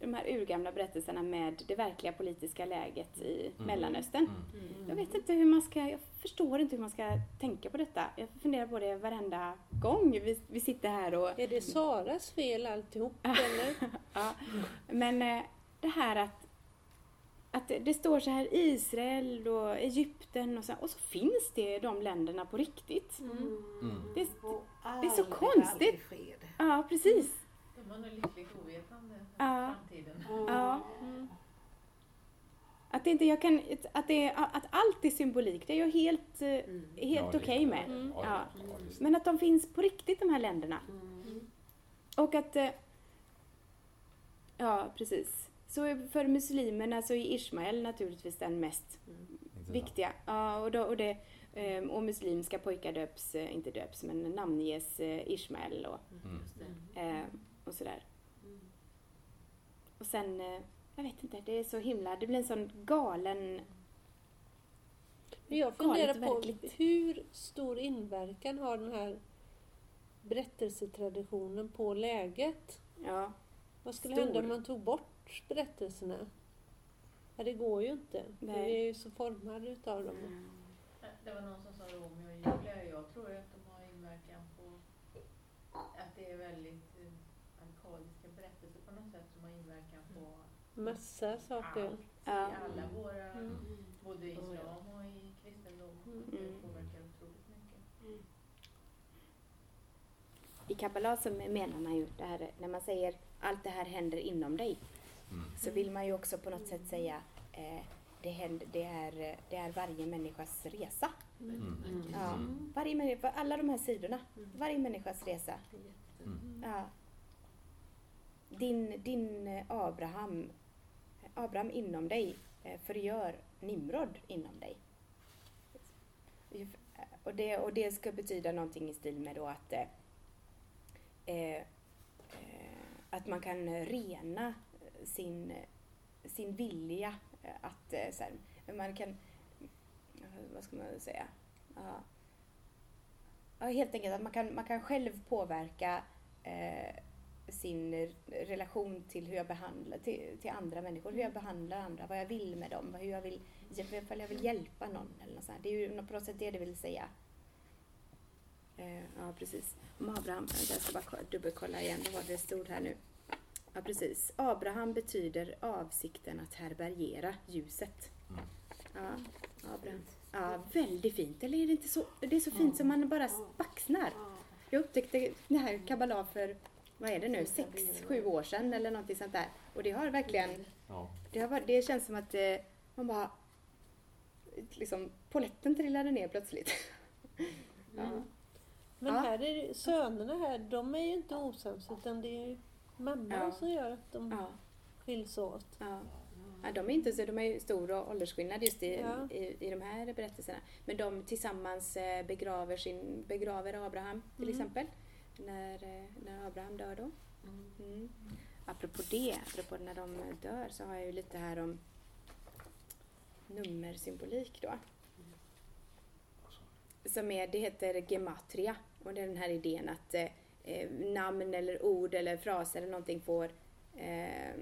de här urgamla berättelserna med det verkliga politiska läget i Mellanöstern. Jag vet inte hur man ska, jag förstår inte hur man ska tänka på detta. Jag funderar på det varenda gång vi, vi sitter här och... Är det Saras fel alltihop eller? Ja, men eh, det här att, att det, det står så här Israel och Egypten och så, och så finns det de länderna på riktigt. Mm. Det, Och Det är så konstigt. ja, precis. Har nog lyckligt ovetande Ja. framtiden. Ja. Mm. Att, inte, jag kan, att, det, att allt är symbolik, det är jag helt, eh, Mm. helt Ja, okej det- med. Mm. Ja. Men att de finns på riktigt, de här länderna. Mm. Och att... eh, Ja, precis. Så för muslimerna så är Ismael naturligtvis den mest Intressant. viktiga. Ja, och, då, och, det, eh, och muslimska pojkar döps, eh, inte döps, men namnges Ismael och, Mm. Och sådär. Mm. Och sen, eh, jag vet inte, det är så himla, det blir en sån galen... Men jag funderar på verkligt. hur stor inverkan har den här berättelsetraditionen på läget? Ja, Vad skulle Stor. hända om man tog bort berättelserna? Ja, det går ju inte. Nej. vi är ju så formade utav dem. Det var någon som sa Romeo och Julia. Jag tror att de har inverkan på att det är väldigt eh, arkadiska berättelser på något sätt som har inverkan på Massa saker. allt Ja. i alla våra, Mm. både i islam och i kristendom. Mm. Det påverkar otroligt mycket. I Kabbala så menar man ju det här, när man säger allt det här händer inom dig, Mm. så vill man ju också på något sätt säga eh, det, händer, det, är, det är varje människas resa. Mm. Ja. Mm. Varje människa, alla de här sidorna, varje människas resa. Mm. Ja. Din, din eh, Abraham, Abraham inom dig eh, förgör Nimrod inom dig. Och det, och det ska betyda någonting i stil med då att eh, eh, att man kan rena sin, sin vilja eh, att eh, så här, man kan, vad ska man säga, ja, ja, helt enkelt att man kan, man kan själv påverka eh, sin relation till hur jag behandlar, till, till andra människor, hur jag behandlar andra, vad jag vill med dem, hur jag vill, ifall jag vill hjälpa någon eller något sånt. Det är ju på något sätt det det vill säga. Eh, ja, precis. Om Abraham, jag ska bara ko- dubbelkolla igen, vad det stod här nu? Ja, precis. Abraham betyder avsikten att härbärgera ljuset. Mm. Ja, Abraham. Ja, väldigt fint. Eller är det inte så? Det är så fint som man bara baxnar. Jag upptäckte det här kabbala för, vad är det nu, sex, sju år sedan eller någonting sånt där. Och det har verkligen, Ja. det, har, varit- det känns som att eh, man bara, liksom, poletten trillade ner plötsligt. ja. Men Ja. här är sönerna här, de är ju inte osams utan det är ju mamman Ja. som gör att de Ja. skiljs åt. Ja. Ja, de är inte så, de är ju stor åldersskillnad just i, Ja. i, i de här berättelserna. Men de tillsammans eh, begraver, sin, begraver Abraham till Mm. exempel. När, eh, när Abraham dör då. Mm. Apropå det, apropå när de dör så har jag ju lite här om nummersymbolik då. Som är, det heter gematria. Och det är den här idén att eh, eh, namn eller ord eller fraser eller någonting får, eh,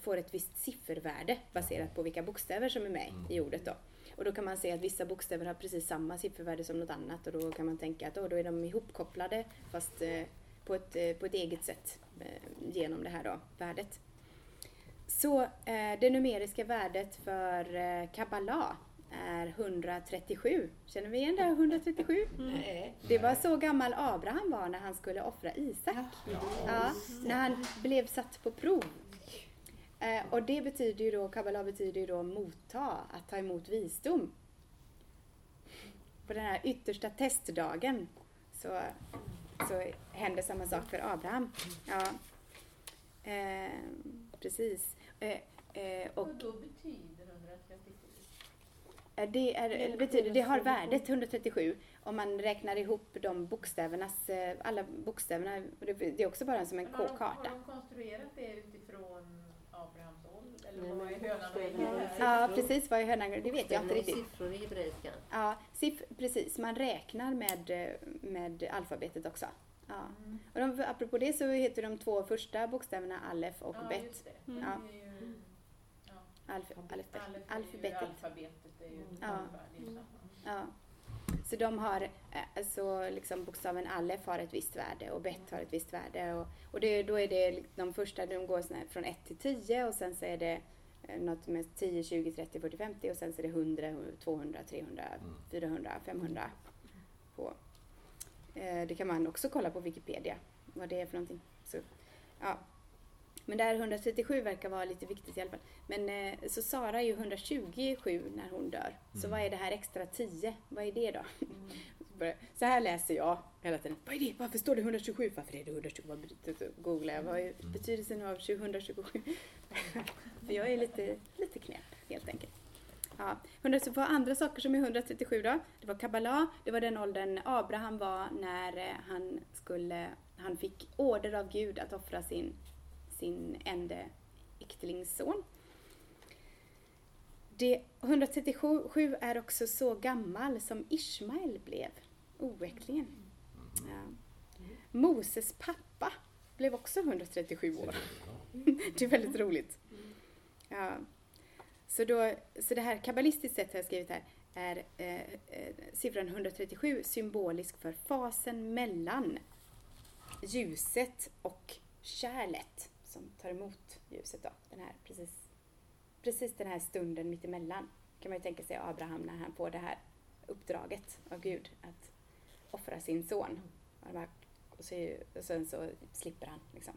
får ett visst siffervärde baserat på vilka bokstäver som är med i ordet då. Och då kan man se att vissa bokstäver har precis samma siffervärde som något annat och då kan man tänka att oh, då är de ihopkopplade fast eh, på, ett, eh, på ett eget sätt eh, genom det här då, värdet. Så det numeriska värdet för eh, Kabbala är 137. Känner vi igen det här 137? Nej. Det var så gammal Abraham var när han skulle offra Isak. Ja, när han blev satt på prov. Eh, och det betyder ju då, Kabbala betyder ju då motta, att ta emot visdom. På den här yttersta testdagen så, så händer samma sak för Abraham. Ja. Eh, precis. Eh, eh, och Och då betyder 137? Eh, Det, är, betyder, det har värdet 137 om man räknar ihop de bokstävernas, eh, alla bokstäverna. Det är också bara som en Men har, K-karta. de konstruerat det utifrån Abrahams ålder? Eller vad är hönan och ägget? Ja, precis. Vad är hönan? Det vet jag inte riktigt. siffror i hebreiskan. Ja, siff, precis. Man räknar med, med alfabetet också. Ja. Mm. Och de, apropå det så heter de två första bokstäverna alef och Ja, bet. just det. Mm. Ja. Ju, ja, Alf, alf, alf alfabetet. alfabetet. är ju Ja. ungefär, det är ju samma. Ja. Så de har, eh, alltså liksom bokstaven alef har ett visst värde och bet har ett visst värde. Och, och det, då är det de första, de går här från 1 till 10 och sen så är det eh, något med 10, 20, 30, 40, 50 och sen så är det 100, 200, 300, 400, 500 på. Eh, Det kan man också kolla på Wikipedia, vad det är för någonting. Så, ja. Men där 137 verkar vara lite viktigt i alla fall. Men eh, så Sara är ju 127 när hon dör. Så Mm. vad är det här extra 10? Vad är det då? Så börjar- Så här läser jag hela tiden. Vad är det? Varför står det 127? Varför är det 127? Vad betyder det? Googlar jag. Vad är betydelsen av 127? För jag är lite, lite knäpp helt enkelt. Ja, 100, så var andra saker som är 137 då. Det var Kabbala, det var den åldern Abraham var när eh, han skulle, han fick order av Gud att offra sin, sin ende äktenlingsson. Det 137 är också så gammal som Ismael blev, oäktlingen. Ja. Moses pappa blev också 137 år. Det är väldigt roligt. Ja. Så, då, så det här kabbalistiskt sett har jag skrivit här är eh, eh, siffran 137 symbolisk för fasen mellan ljuset och kärlet som tar emot ljuset då. Den här, precis, precis den här stunden mittemellan kan man ju tänka sig Abraham när han får det här uppdraget av Gud att offra sin son. Och, bara, och, så, och sen så slipper han liksom.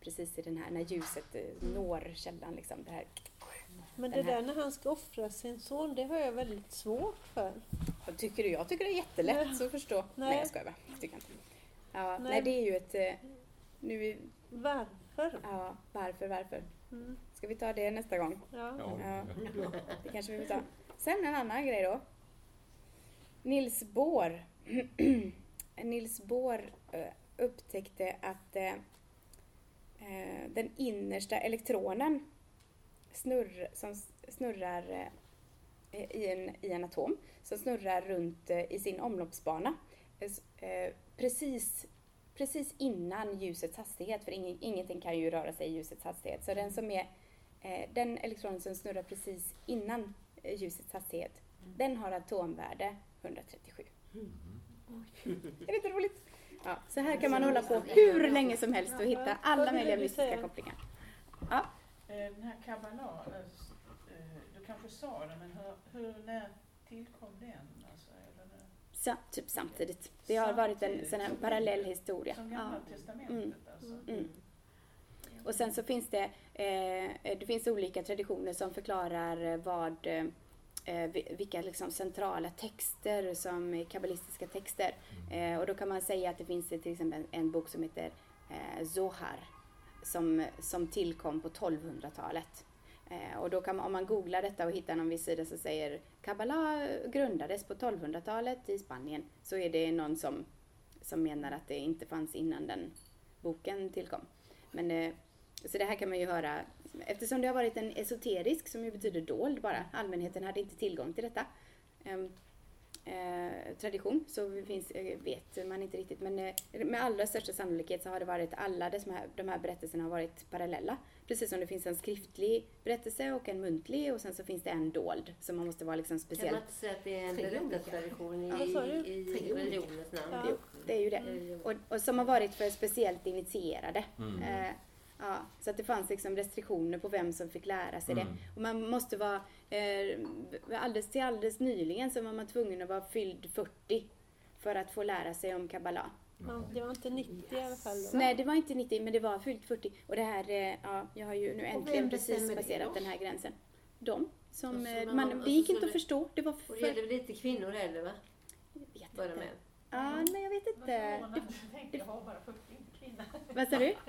Precis i den här, när ljuset eh, når källan liksom. Det här, Men det här- där när han ska offra sin son, det har jag väldigt svårt för. vad tycker du? Jag tycker det är jättelätt att förstå. Nej, Nej. jag skojar bara. Tycker inte. Ja, nej. Nej. det är ju ett... eh, Nu, är- Varför? Ja, varför, varför? Mm. Ska vi ta det nästa gång? Ja. Ja, det kanske vi får ta. Sen en annan grej då. Nils Bohr. Nils Bohr eh, upptäckte att eh, eh, den innersta elektronen snurr, som snurrar i, en, i en atom, som snurrar runt i sin omloppsbana precis, precis innan ljusets hastighet, för ingen, ingenting kan ju röra sig i ljusets hastighet. Så den som är eh, den elektronen som snurrar precis innan eh, ljusets hastighet, den har atomvärde 137. Är det inte roligt? Ja, så här kan man hålla på hur länge som helst och hitta alla möjliga mystiska kopplingar. Ja, Eh, Den här kabbala, s- eh, du kanske sa det, men hur, hur när tillkom den? Så, typ samtidigt. Det har varit en sån här parallell historia. som Ja. Gamla testamentet alltså? Mm. Och sen så finns det, eh, det finns olika traditioner som förklarar vad, eh, vi- vilka liksom centrala texter som är kabbalistiska texter. Eh, och då kan man säga att det finns till exempel en, en bok som heter eh, Zohar som, som tillkom på 1200-talet. Eh, och då kan man, om man googlar detta och hittar någon viss sida som säger Kabbala grundades på 1200-talet i Spanien så är det någon som, som menar att det inte fanns innan den boken tillkom. Men, eh, så det här kan man ju höra, eftersom det har varit en esoterisk, som ju betyder dold bara, allmänheten hade inte tillgång till detta, ehm, eh, tradition, så finns, eh, vet man inte riktigt. Men eh, med allra största sannolikhet så har det varit, alla de här, de här berättelserna har varit parallella. Precis som det finns en skriftlig berättelse och en muntlig och sen så finns det en dold. Så man måste vara liksom Kan man speciellt. inte säga att det är en berättartradition i, Ja, i olika. religionens namn? Ja. Jo, det är ju det. Och, och som har varit för speciellt initierade. Mm. Eh, ja, så att det fanns liksom restriktioner på vem som fick lära sig Mm. det. Och man måste vara, eh, alldeles till alldeles nyligen så var man tvungen att vara fylld 40 för att få lära sig om kabbala. Ja, det var inte 90 i alla fall. Då. Nej, det var inte 90, men det var fyllt 40. Och det här, eh, ja, jag har ju nu äntligen precis passerat den här gränsen. De som, eh, man- man, det gick inte att förstå. Det var Och det för... väl inte kvinnor heller va? Jag vet Bara inte. män. Ja, nej jag vet inte. förvånad. Jag tänkte jag har bara 40, inte kvinna. Vad sa du?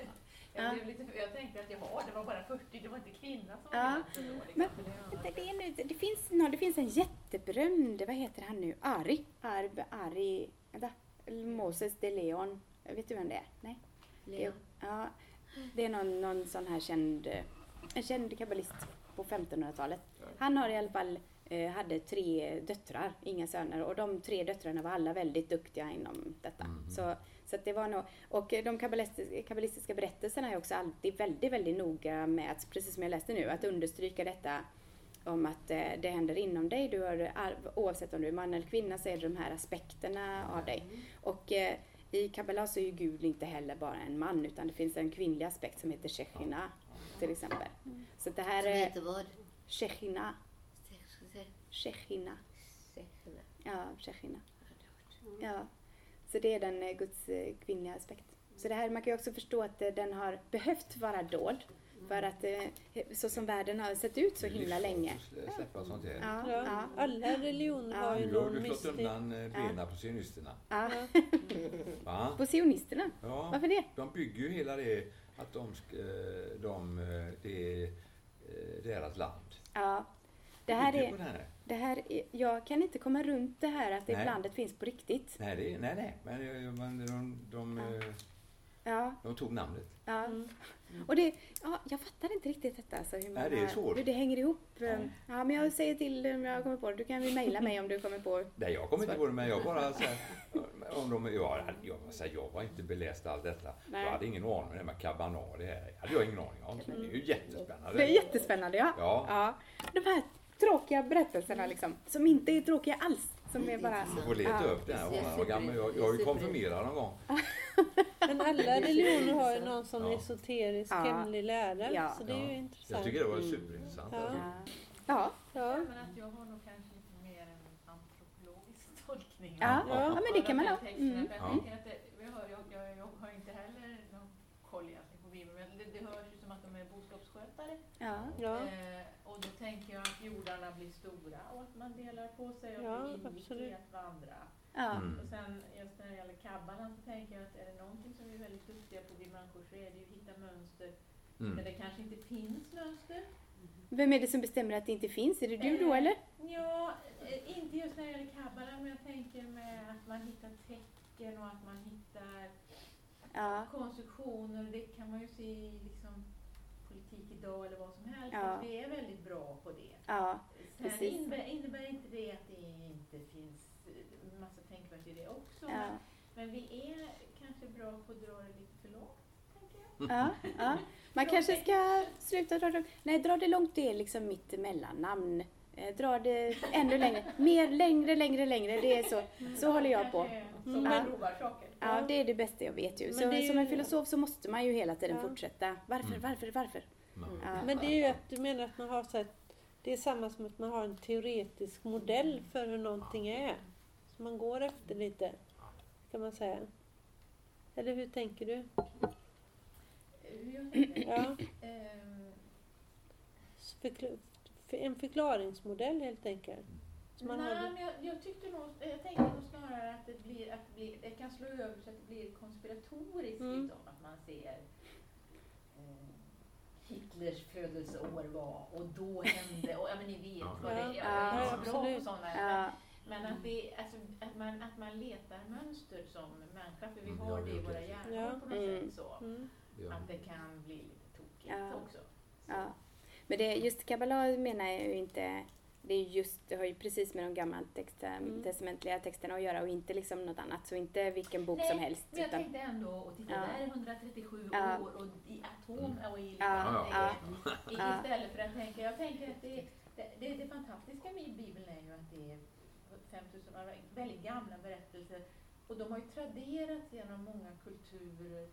Jag, Ja. blev lite, jag tänkte att jag har, det var bara 40, det var inte kvinna som Ja. var gränsen då. Men- Liksom. Det, det, är nu, det, finns, no, det finns en jätteberömd, vad heter han nu? Ari. Arb, Ari, vänta. Moses de Leon. Vet du vem det är? Nej? Leon. Ja, det är någon, någon sån här känd, en känd kabbalist på 1500-talet. Han har i alla fall, eh, hade tre döttrar, inga söner. Och de tre döttrarna var alla väldigt duktiga inom detta. Så, så det var nog, och de kabbalistiska, berättelserna är också alltid väldigt, väldigt noga med, att, precis som jag läste nu, att understryka detta om att eh, det händer inom dig. Du har, oavsett om du är man eller kvinna så är det de här aspekterna av dig. Och eh, i Kabbala så är ju Gud inte heller bara en man utan det finns en kvinnlig aspekt som heter Shechina till exempel. Så det här Som är heter vad? Shechina. Shechina. Sechina. Ja, Shechina. Ja. Så det är den eh, Guds eh, kvinnliga aspekt. Så det här, man kan ju också förstå att eh, den har behövt vara dold. För att så som världen har sett ut så himla länge. Släppa sånt här. Ja, Ja, ja, alla religioner har ju Nu har någon du slått mystik. undan benen på sionisterna. ja. Va? På sionisterna. Ja, Varför det? de bygger ju hela det att de, de, det är deras land. Ja. Det här är, på det här. här jag kan inte komma runt det här att det Nej. landet finns på riktigt. Nej, det, nej, nej. Men, eh, men de, de, eh, Ja, de tog namnet. ja. Och det, ja, jag fattar inte riktigt detta. Alltså, hur, man Nej, det är svårt. hur det hänger ihop. Ja. men jag säger till om jag kommer på det. Du kan ju mejla mig om du kommer på. Nej, jag kommer inte på det, men jag bara så här, om de, jag, jag, jag, jag var inte beläst allt detta. Nej. Jag hade ingen aning om det med kabanar. Det här hade jag ingen aning om. Det är ju jättespännande. Det är jättespännande, ja. Ja. ja. De här tråkiga berättelserna liksom. Som inte är tråkiga alls. Som är bara... Du får leta ja. upp det här. Jag, var gammal. jag, jag är ju konfirmerad någon gång. Men alla religioner har ju någon sån Ja. esoterisk Ja. hemlig lära. Ja. Så det är ju Ja. intressant. Jag tycker det var Mm. superintressant. Ja. alltså. Ja. Ja. Men att jag har nog kanske lite mer en antropologisk tolkning. Ja. Ja. ja, men det kan man ha. Mm. Jag, jag har inte heller någon koll egentligen på Bibeln, men det, det hörs ju som att de är boskapsskötare. Ja. Ja. Eh, och då tänker jag att jordarna blir stora och att man delar på sig och Ja, blir invikt i absolut. att vandra. Ja. Mm. Och sen just när det gäller kabbalan så tänker jag att är det någonting som vi är väldigt duktiga på vi människor så är det ju att hitta mönster där Mm. det kanske inte finns mönster. Vem är det som bestämmer att det inte finns? Är det du då Eh, eller? Ja, eh, inte just när det gäller kabbalan men jag tänker med att man hittar tecken och att man hittar Ja. konstruktioner. Det kan man ju se i liksom, politik idag eller vad som helst. Ja. Att vi är väldigt bra på det. Ja. Sen Precis. innebär, innebär inte det att det inte finns eh, massa tänkvärt i det också. Ja. Men, men vi är kanske bra på att dra det lite för långt. tänker jag. Ja, ja. Man kanske ska sluta dra det... Nej, dra det långt det är liksom mitt mellannamn. Eh, Dra det ännu längre. Mer, längre, längre, längre. Det är så. Så håller jag på. Mm. man Ja. provar saker. Ja, det är det bästa jag vet ju. Men Så, ju- Som en filosof så måste man ju hela tiden Ja. fortsätta. Varför, Mm. varför, varför? Ja. Ja. Men det är ju att du menar att man har så här, det är samma som att man har en teoretisk modell för hur någonting är. Så man går efter lite, kan man säga. Eller hur tänker du? Hur jag tänker? Ja, en förklaringsmodell helt enkelt. Nej, har det- men jag, jag tyckte nog, jag tänkte nog snarare att det, blir, att det, blir, det kan slå över så att det blir konspiratoriskt Mm. liksom, att man ser Hitlers födelseår var och då hände, och ja men ni vet Ja. vad det är, Ja, jag är ja, absolut. sådana. Ja. Men att, det, alltså, att, man, att man letar mönster som människa, för vi Mm, har ja, det i våra hjärnor Ja. på något Mm. sätt så. Mm. Att det kan bli lite tokigt Ja. också. Ja. Men det, just kabbala menar jag ju inte, det, är just, det har ju precis med de gammaltestamentliga texterna att göra och inte liksom något annat. Så inte vilken bok Nej, som helst. Men jag Utan, tänkte ändå, och titta Ja. där är 137 Ja. år och i atom och i liksom, Ja, det ja, ja. istället för att tänka, jag tänker att det, det, det, det fantastiska med Bibeln är ju att det är 5000 år, väldigt gamla berättelser och de har ju traderats genom många kulturer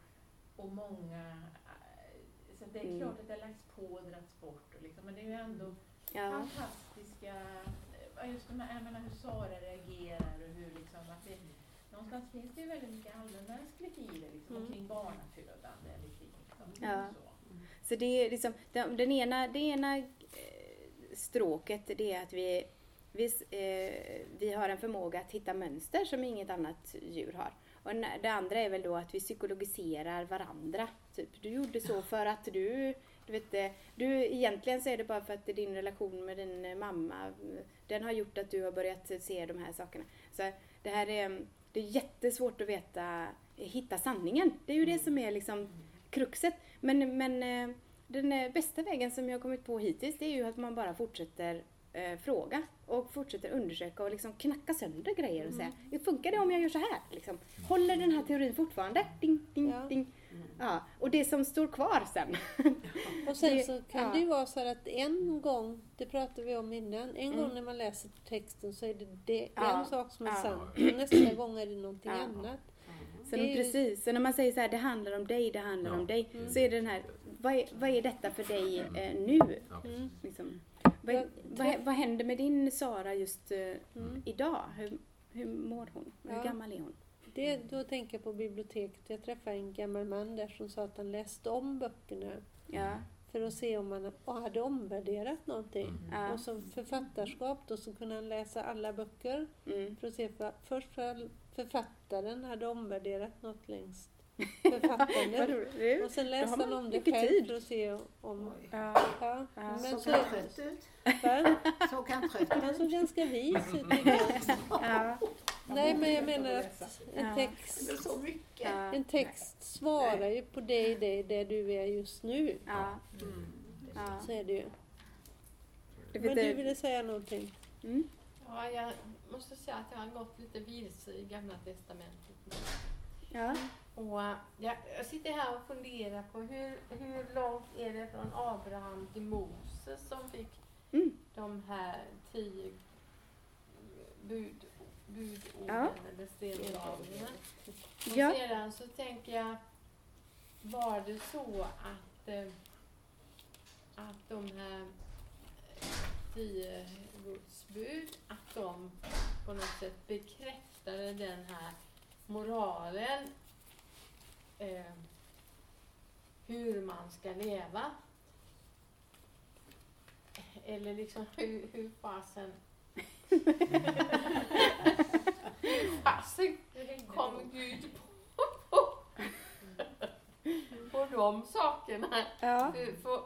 och många, eh, så det är Mm. klart att det har lagts på och dragits bort och liksom, men det är ju ändå ja, fantastiska, eh, just de här, jag menar hur Sara reagerar och hur liksom att det, någonstans finns det ju väldigt mycket allmänmänskligt i det liksom, Mm. kring barnafödande eller kring liksom, Ja. så. Så det är liksom, den, den ena, det ena eh, stråket det är att vi, vi, eh, vi har en förmåga att hitta mönster som inget annat djur har. Och det andra är väl då att vi psykologiserar varandra. Typ, du gjorde så för att du, du vet, eh, du, egentligen så är det bara för att din relation med din eh, mamma, eh, den har gjort att du har börjat se de här sakerna. Så det här är, det är jättesvårt att veta, hitta sanningen. Det är ju det som är liksom kruxet. Men, men eh, den eh, bästa vägen som jag har kommit på hittills det är ju att man bara fortsätter eh, fråga och fortsätter undersöka och liksom knacka sönder grejer och säga "Det funkar det om jag gör så här? Liksom, håller den här teorin fortfarande? Ding, ding, Ja. ding. Ja, och det som står kvar sen. Och sen Det- så kan ja. det ju vara så här att en gång, det pratade vi om innan, en Mm. gång när man läser texten så är det, det Ja. en sak som är Ja. sant och nästa gång är det någonting Ja. annat. Så Det är ju- precis, så när man säger så här, det handlar om dig, det handlar Ja. om dig. Mm. Så är det den här, vad är, vad är detta för dig eh, nu? Mm. Liksom. Vad, Jag- vad, vad händer med din Sara just eh, Mm. idag? Hur, hur mår hon? Hur Ja. gammal är hon? Det, då tänker jag på biblioteket. Jag träffade en gammal man där som sa att han läste om böckerna Ja, för att se om han och hade omvärderat någonting. Mm. ja. Och som författarskap då så kunde han läsa alla böcker Mm. för att se för, först för författaren hade omvärderat något längst författandet. Och sen läste han man om det själv tid. för att se om... Ja. Ja, men Så så, kan trött ut. va? Så kan trött Han ut. såg ganska vis ut. Ja. Nej, men jag menar att en text, en text svarar ju på dig, det, det du är just nu. Ja. Ja. Så är det ju. Men du ville säga någonting? Mm. Ja, jag måste säga att jag har gått lite vilse i Gamla Testamentet. Ja. Och äh, jag, jag sitter här och funderar på hur, hur långt är det från Abraham till Moses som fick Mm. de här tio bud, budorden Ja. eller stendragningen. Och Ja. sedan så tänker jag, var det så att, eh, att de här eh, tio Guds bud, att de på något sätt bekräftade den här moralen, eh, hur man ska leva. Eller liksom hur, hur fasen hur fasen kom Gud på, på, på de sakerna? Ja.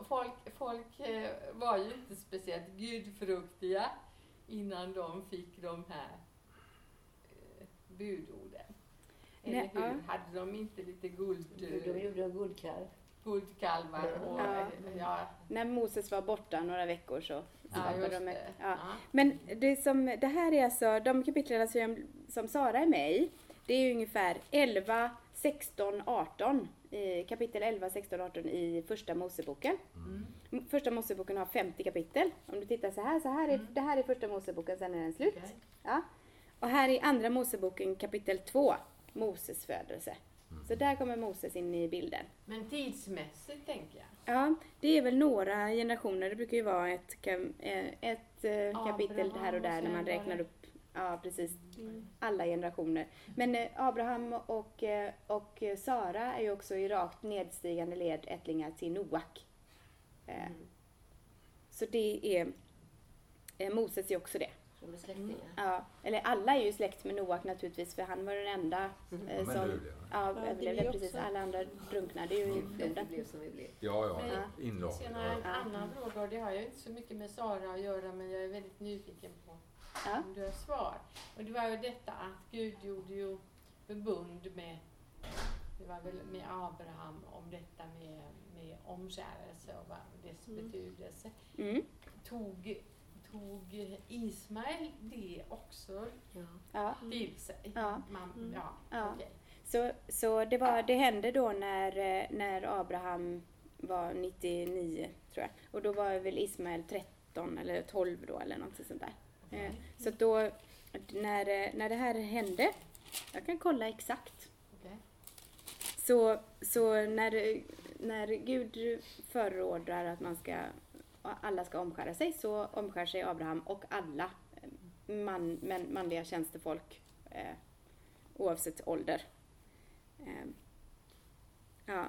Folk, folk eh, var ju inte speciellt gudfruktiga innan de fick de här eh, budorden. Eller Nej, hur? ja. Hade de inte lite guld, De gjorde en guldkalv. guldkalvar? Och, Ja. eh, ja, När Moses var borta några veckor så ja, skapade de ett, ja. Ja. Men det, som, det här är alltså, de kapitlen som, som Sara är med i, det är ju ungefär 11, 16, 18. i Kapitel 11, 16, 18 i första Moseboken. Mm. Första Moseboken har 50 kapitel. Om du tittar så här, så här är, Mm. det här är första Moseboken, sen är den slut. Okej. Ja. Och här i andra Moseboken kapitel 2, Moses födelse. Så där kommer Moses in i bilden. Men tidsmässigt tänker jag. Ja, det är väl några generationer. Det brukar ju vara ett, eh, ett eh, kapitel Abraham här och där när man räknar upp ja, precis alla generationer. Men eh, Abraham och, och Sara är ju också i rakt nedstigande led ättlingar till Noak. Mm. Så det är, Moses är också det. De är släktingar. Ja, eller alla är ju släkt med Noak naturligtvis för han var den enda Mm. eh, De som överlevde, ja, det är överlevde. Precis, alla andra drunknade ju i Därför floden. blev som vi blev. Ja, ja, Men- inlag. Sen har jag en Ja. annan fråga och det har ju inte så mycket med Sara att göra men jag är väldigt nyfiken på Ja. om du har svar. Och det var ju detta att Gud gjorde ju förbund med, det var väl med Abraham om detta med, med omskärelse och vad dess Mm. betydelse. Mm. Tog, tog Ismael det också Ja. Ja. till sig? Ja. Man, Mm. ja, Ja. okej. Så, så det, var, det hände då när, när Abraham var 99 tror jag. Och då var väl Ismael 13 eller 12 då eller något sånt där. Eh, Så då när, när det här hände, jag kan kolla exakt. okej. Så, så när, när Gud förordrar att man ska, alla ska omskära sig så omskär sig Abraham och alla eh, man, män, manliga tjänstefolk eh, oavsett ålder. Eh, ja.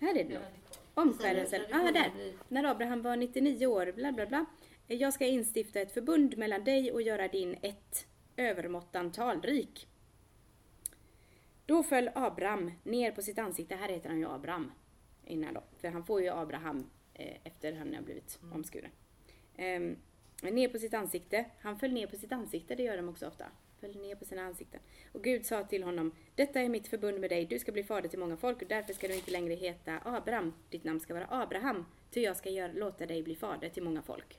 Här är det nog. Omskärelsen. Ja, ah, där. När Abraham var 99 år, bla bla bla. Jag ska instifta ett förbund mellan dig och göra din ett övermåttan talrik. Då föll Abraham ner på sitt ansikte. Här heter han ju Abraham innan då. För han får ju Abraham eh, efter han har blivit omskuren. Ehm, ner på sitt ansikte. Han föll ner på sitt ansikte, det gör de också ofta. Föll ner på sina ansikten. Och Gud sa till honom, detta är mitt förbund med dig, du ska bli fader till många folk och därför ska du inte längre heta Abraham, ditt namn ska vara Abraham, ty jag ska göra, låta dig bli fader till många folk.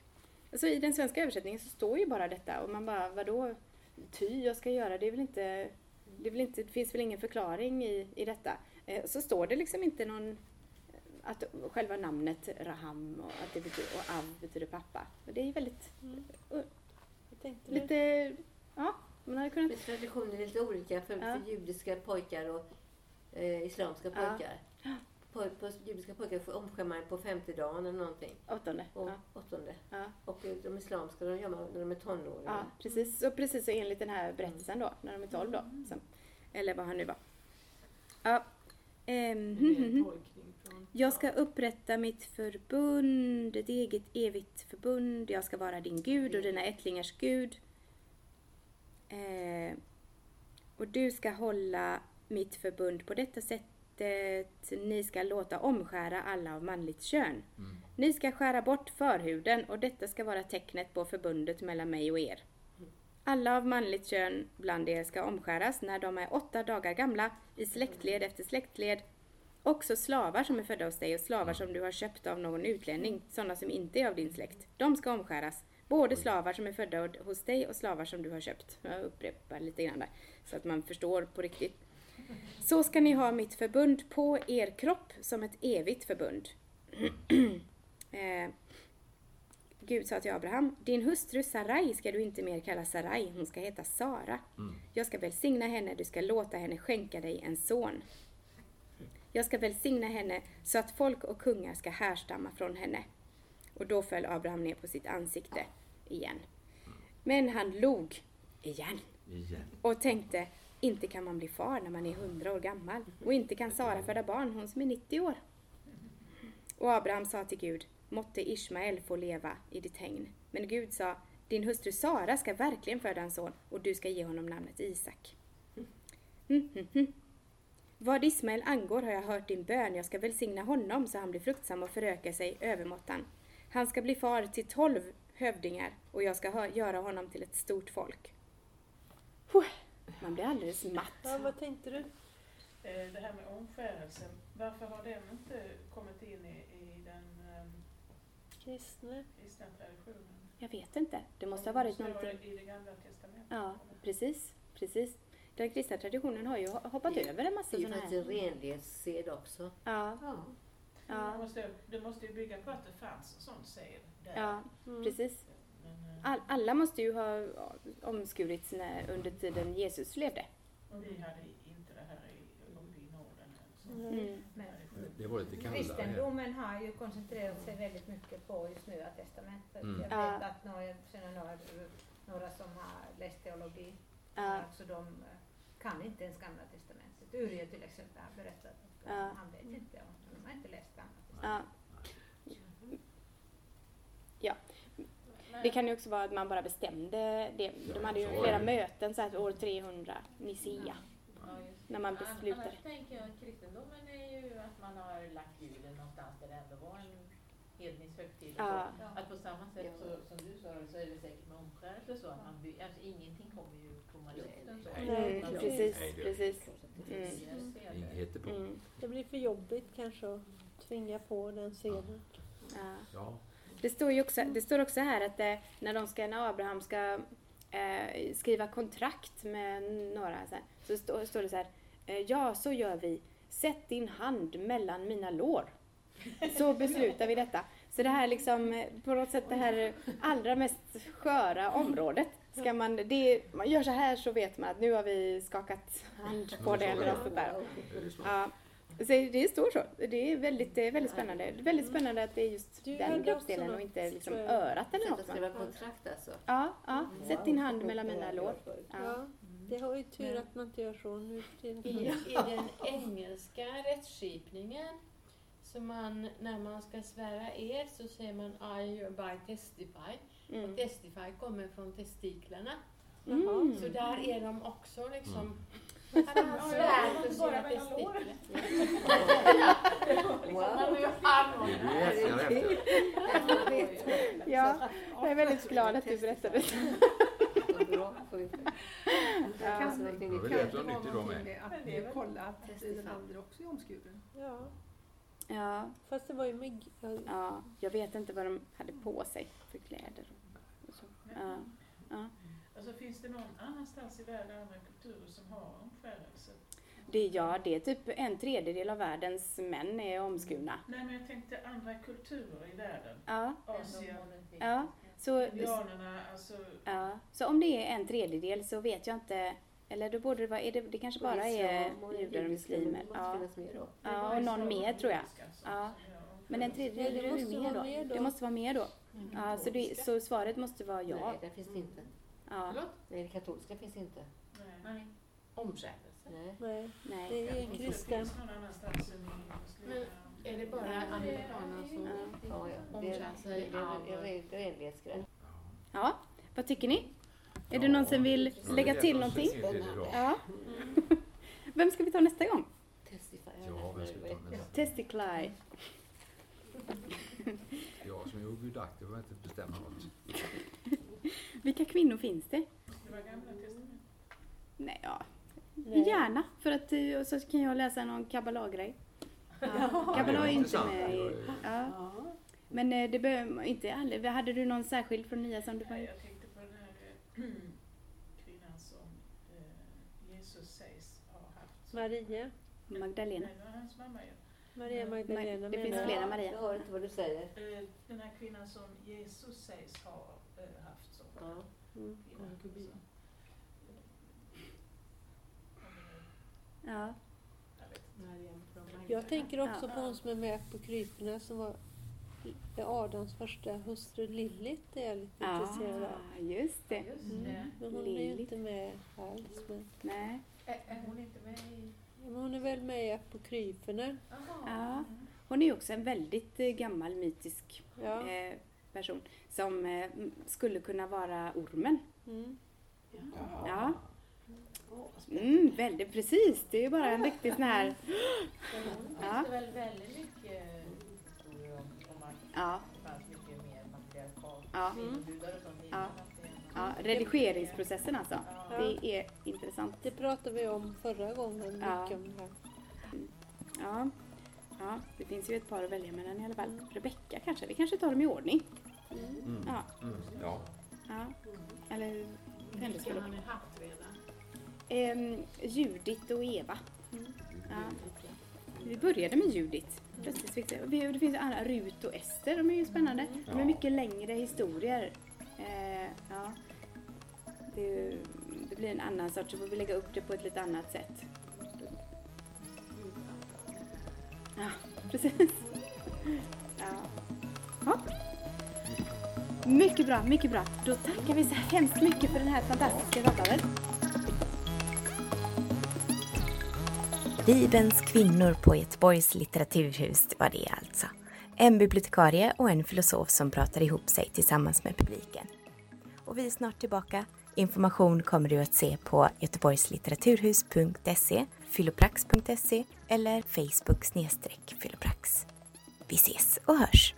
Alltså i den svenska översättningen så står ju bara detta och man bara, vadå, ty jag ska göra, det är väl inte, det, inte, det finns väl ingen förklaring i, i detta. Eh, så står det liksom inte någon, att själva namnet Raham och, att det betyder, och Av betyder pappa. Och det är ju väldigt, Jag tänkte det. lite, ja, man hade kunnat Men traditionen är lite olika för, Ja. för judiska pojkar och eh, islamska Ja. pojkar. På, på judiska pojkar får omskär på femte dagen eller någonting. åttonde. Och Ja. åttonde. Ja. Och de islamska de gör man när de är tonåringar. Ja, precis. Så precis så enligt den här berättelsen då, när de är 12 då. Som, eller vad han nu var. Ja. Det är en tolkning från Jag ska upprätta mitt förbund, ett eget evigt förbund. Jag ska vara din Gud och dina ättlingars Gud. Eh, och du ska hålla mitt förbund på detta sättet. Ni ska låta omskära alla av manligt kön. Ni ska skära bort förhuden och detta ska vara tecknet på förbundet mellan mig och er. Alla av manligt kön bland er ska omskäras när de är åtta dagar gamla i släktled efter släktled Också slavar som är födda hos dig och slavar som du har köpt av någon utlänning, sådana som inte är av din släkt. De ska omskäras. Både slavar som är födda hos dig och slavar som du har köpt. Jag upprepar lite grann där, så att man förstår på riktigt. Så ska ni ha mitt förbund på er kropp som ett evigt förbund. eh, Gud sa till Abraham, din hustru Sarai ska du inte mer kalla Sarai, hon ska heta Sara. Jag ska välsigna henne, du ska låta henne skänka dig en son. Jag ska välsigna henne så att folk och kungar ska härstamma från henne. Och då föll Abraham ner på sitt ansikte igen. Men han log igen Igen. och tänkte, inte kan man bli far när man är hundra år gammal och inte kan Sara föda barn, hon som är 90 år. Och Abraham sa till Gud, måtte Ismael få leva i ditt hägn. Men Gud sa, din hustru Sara ska verkligen föda en son och du ska ge honom namnet Isak. Mm, mm, mm. Vad Ismael angår har jag hört din bön, jag ska välsigna honom så han blir fruktsam och förökar sig övermåttan. Han ska bli far till tolv hövdingar och jag ska göra honom till ett stort folk. Man blir alldeles matt. Ja, vad tänkte du? Eh, Det här med omskärelsen, varför har den inte kommit in i, i den um, Kristna? kristna traditionen? Jag vet inte. Det måste ha varit någonting. i det gamla testamentet. Ja, precis. Precis. Den kristna traditionen har ju hoppat Det- över en Det massa är ju sådana faktiskt en här. renlighetssed också. Ja, Ja. Det, ja, måste, det måste ju bygga på att det fanns en sån sed där. ja, Mm. precis. Eh, All, alla måste ju ha omskurits när, under tiden Jesus levde. och vi hade inte det här i, uppe i Norden. Mm. Men Det var lite kallare. kristendomen har ju koncentrerat sig väldigt mycket på just Nya Testamentet. Mm. Jag Ja. vet att några, några, några som har läst teologi, Ja, alltså de eh, kan inte ens Gamla Testamentet. Uriel till exempel har berättat att Ja. han vet inte om, de har inte läst Gamla Testamentet. ja. Det kan ju också vara att man bara bestämde det. De hade ju flera möten så här år 300, Nicea, när man beslutade. Annars tänker jag att kristendomen är ju att man har lagt julen någonstans där det ändå var en hednisk högtid. och Ja. Att på samma sätt så, som du sa så är det säkert med omskärelse och så. Att man by, alltså, ingenting kommer ju Nej, precis. precis, det-. Mm. Mm. Det blir för jobbigt kanske att tvinga på den seden. Ja. Ja. Det står ju också, det står också här att eh, när, de ska, när Abraham ska eh, skriva kontrakt med några så, här, så stå, står det så här. Eh, ja, så gör vi. Sätt din hand mellan mina lår. Så beslutar vi detta. Så det här liksom, eh, på något sätt det här allra mest sköra området. Ska man, det, man gör så här så vet man att nu har vi skakat hand på det eller något sånt där. Det är smart. Ja. Så det står så. Det är väldigt, väldigt spännande. Det är väldigt spännande att det är just Du den kroppsdelen och inte liksom jag. örat eller något. va? skriva kontrakt alltså. Ja, ja. Sätt din hand mellan mina lår. Ja. Det har ju tur att man inte gör så nu. I, I den engelska rättsskipningen så man, när man ska svära ed så säger man I hereby testify. Mm. Och testify kommer från testiklarna. Mm. Så där är de också liksom... Mm. Han har svär för sina testiklar. Han. Ja, jag är väldigt glad att du berättade. Vi- Ja. Alltså, det det kan- är så nyttigt då med. att Men det är väl- kolla att andra också är omskuren. Ja, Ja, fast det var ju mygg... ja, ja, jag vet inte vad de hade på sig för kläder. Ja, ja. Alltså finns det någon annanstans i världen, andra kulturer som har omskärelse? Det, ja, det är typ en tredjedel av världens män är omskurna. Nej men jag tänkte andra kulturer i världen. Ja, Asien, ja. Så, indianerna, alltså ja. så om det är en tredjedel så vet jag inte. Eller då borde det vara, är det, det kanske bara är judar och muslimer. det Ja. Ja, och någon mer tror jag. Ja. Men en tredjedel det är måste mer vara då. mer då. Det måste vara mer då. Ja, så, det, så svaret måste vara ja. Nej, där finns det inte. Ja, Nej, det katolska finns inte. Nej. Omskärelse. Nej. Nej, nej. det är en Det kristen. muslimerna. Är det bara amerikaner som Ja. Ja, ja. Det är, omskär det sig det av... det renlighetsgrej. Ja, vad tycker ni? Är det någon som vill Ja, lägga det till någonting? Ja. Vem ska vi ta nästa gång? Testify. Ja, vem Jag som är ogudaktig behöver inte bestämma något. Vilka kvinnor finns det? Det var gamla testamentet. Nej, ja. Nej. Gärna, för att eh, så kan jag läsa någon kabbala-grej. Ja. Kabbala är inte med i... Ja. Men eh, det behöver inte alla. Hade du någon särskild från nya som du var jag tänkte på den här eh, kvinnan som Jesus sägs ha haft. Maria. Magdalena? Nej, det var hans mamma ju. Maria Magdalena Det finns flera. Maria. Jag hör inte vad du säger. Eh, Den här kvinnan som Jesus sägs ha eh, haft som Ja. Mm. kvinna. Ja. Jag tänker också Ja. på hon som är med på kryporna som var Adams första hustru Lillit är jag lite intresserad av. Ja, just det. Mm. Men hon är ju Lilith. inte med alls. Men, Nej. Är, är hon inte med i... hon är väl med i Apokryferna. Ja. Hon är också en väldigt eh, gammal mytisk Ja. eh, person som eh, skulle kunna vara ormen. Mm. Ja. Mm, väldigt precis. Det är ju bara en riktig sån här... Ja. finns det väl väldigt mycket om, Ja, det fanns mycket mer matriarkat, Ja. kvinnogudar och sånt Ja. redigeringsprocessen alltså. Ja. Det är intressant. Det pratade vi om förra gången. Mycket Ja. om det här. Ja. ja, det finns ju ett par att välja mellan i alla fall. Rebecka kanske. Vi kanske tar dem i ordning. Mm. Ja, Mm. Ja. ja. Eller Vilka har ni haft redan? Ehm, Judit och Eva. Ja. Vi började med Judit. Plötsligt det, vi- det finns andra, Rut och Ester, de är ju spännande. De är Ja. mycket längre historier. Eh, ja det, det blir en annan sorts, så får vi lägga upp det på ett lite annat sätt. Ja, precis. Ja. Ja. Mycket bra, mycket bra. Då tackar vi så hemskt mycket för den här fantastiska samtalet. Bibelns kvinnor på Göteborgs litteraturhus var det alltså. En bibliotekarie och en filosof som pratar ihop sig tillsammans med publiken. Och vi är snart tillbaka. Information kommer du att se på göteborgslitteraturhus.se, filoprax.se eller Facebook filoprax. Vi ses och hörs!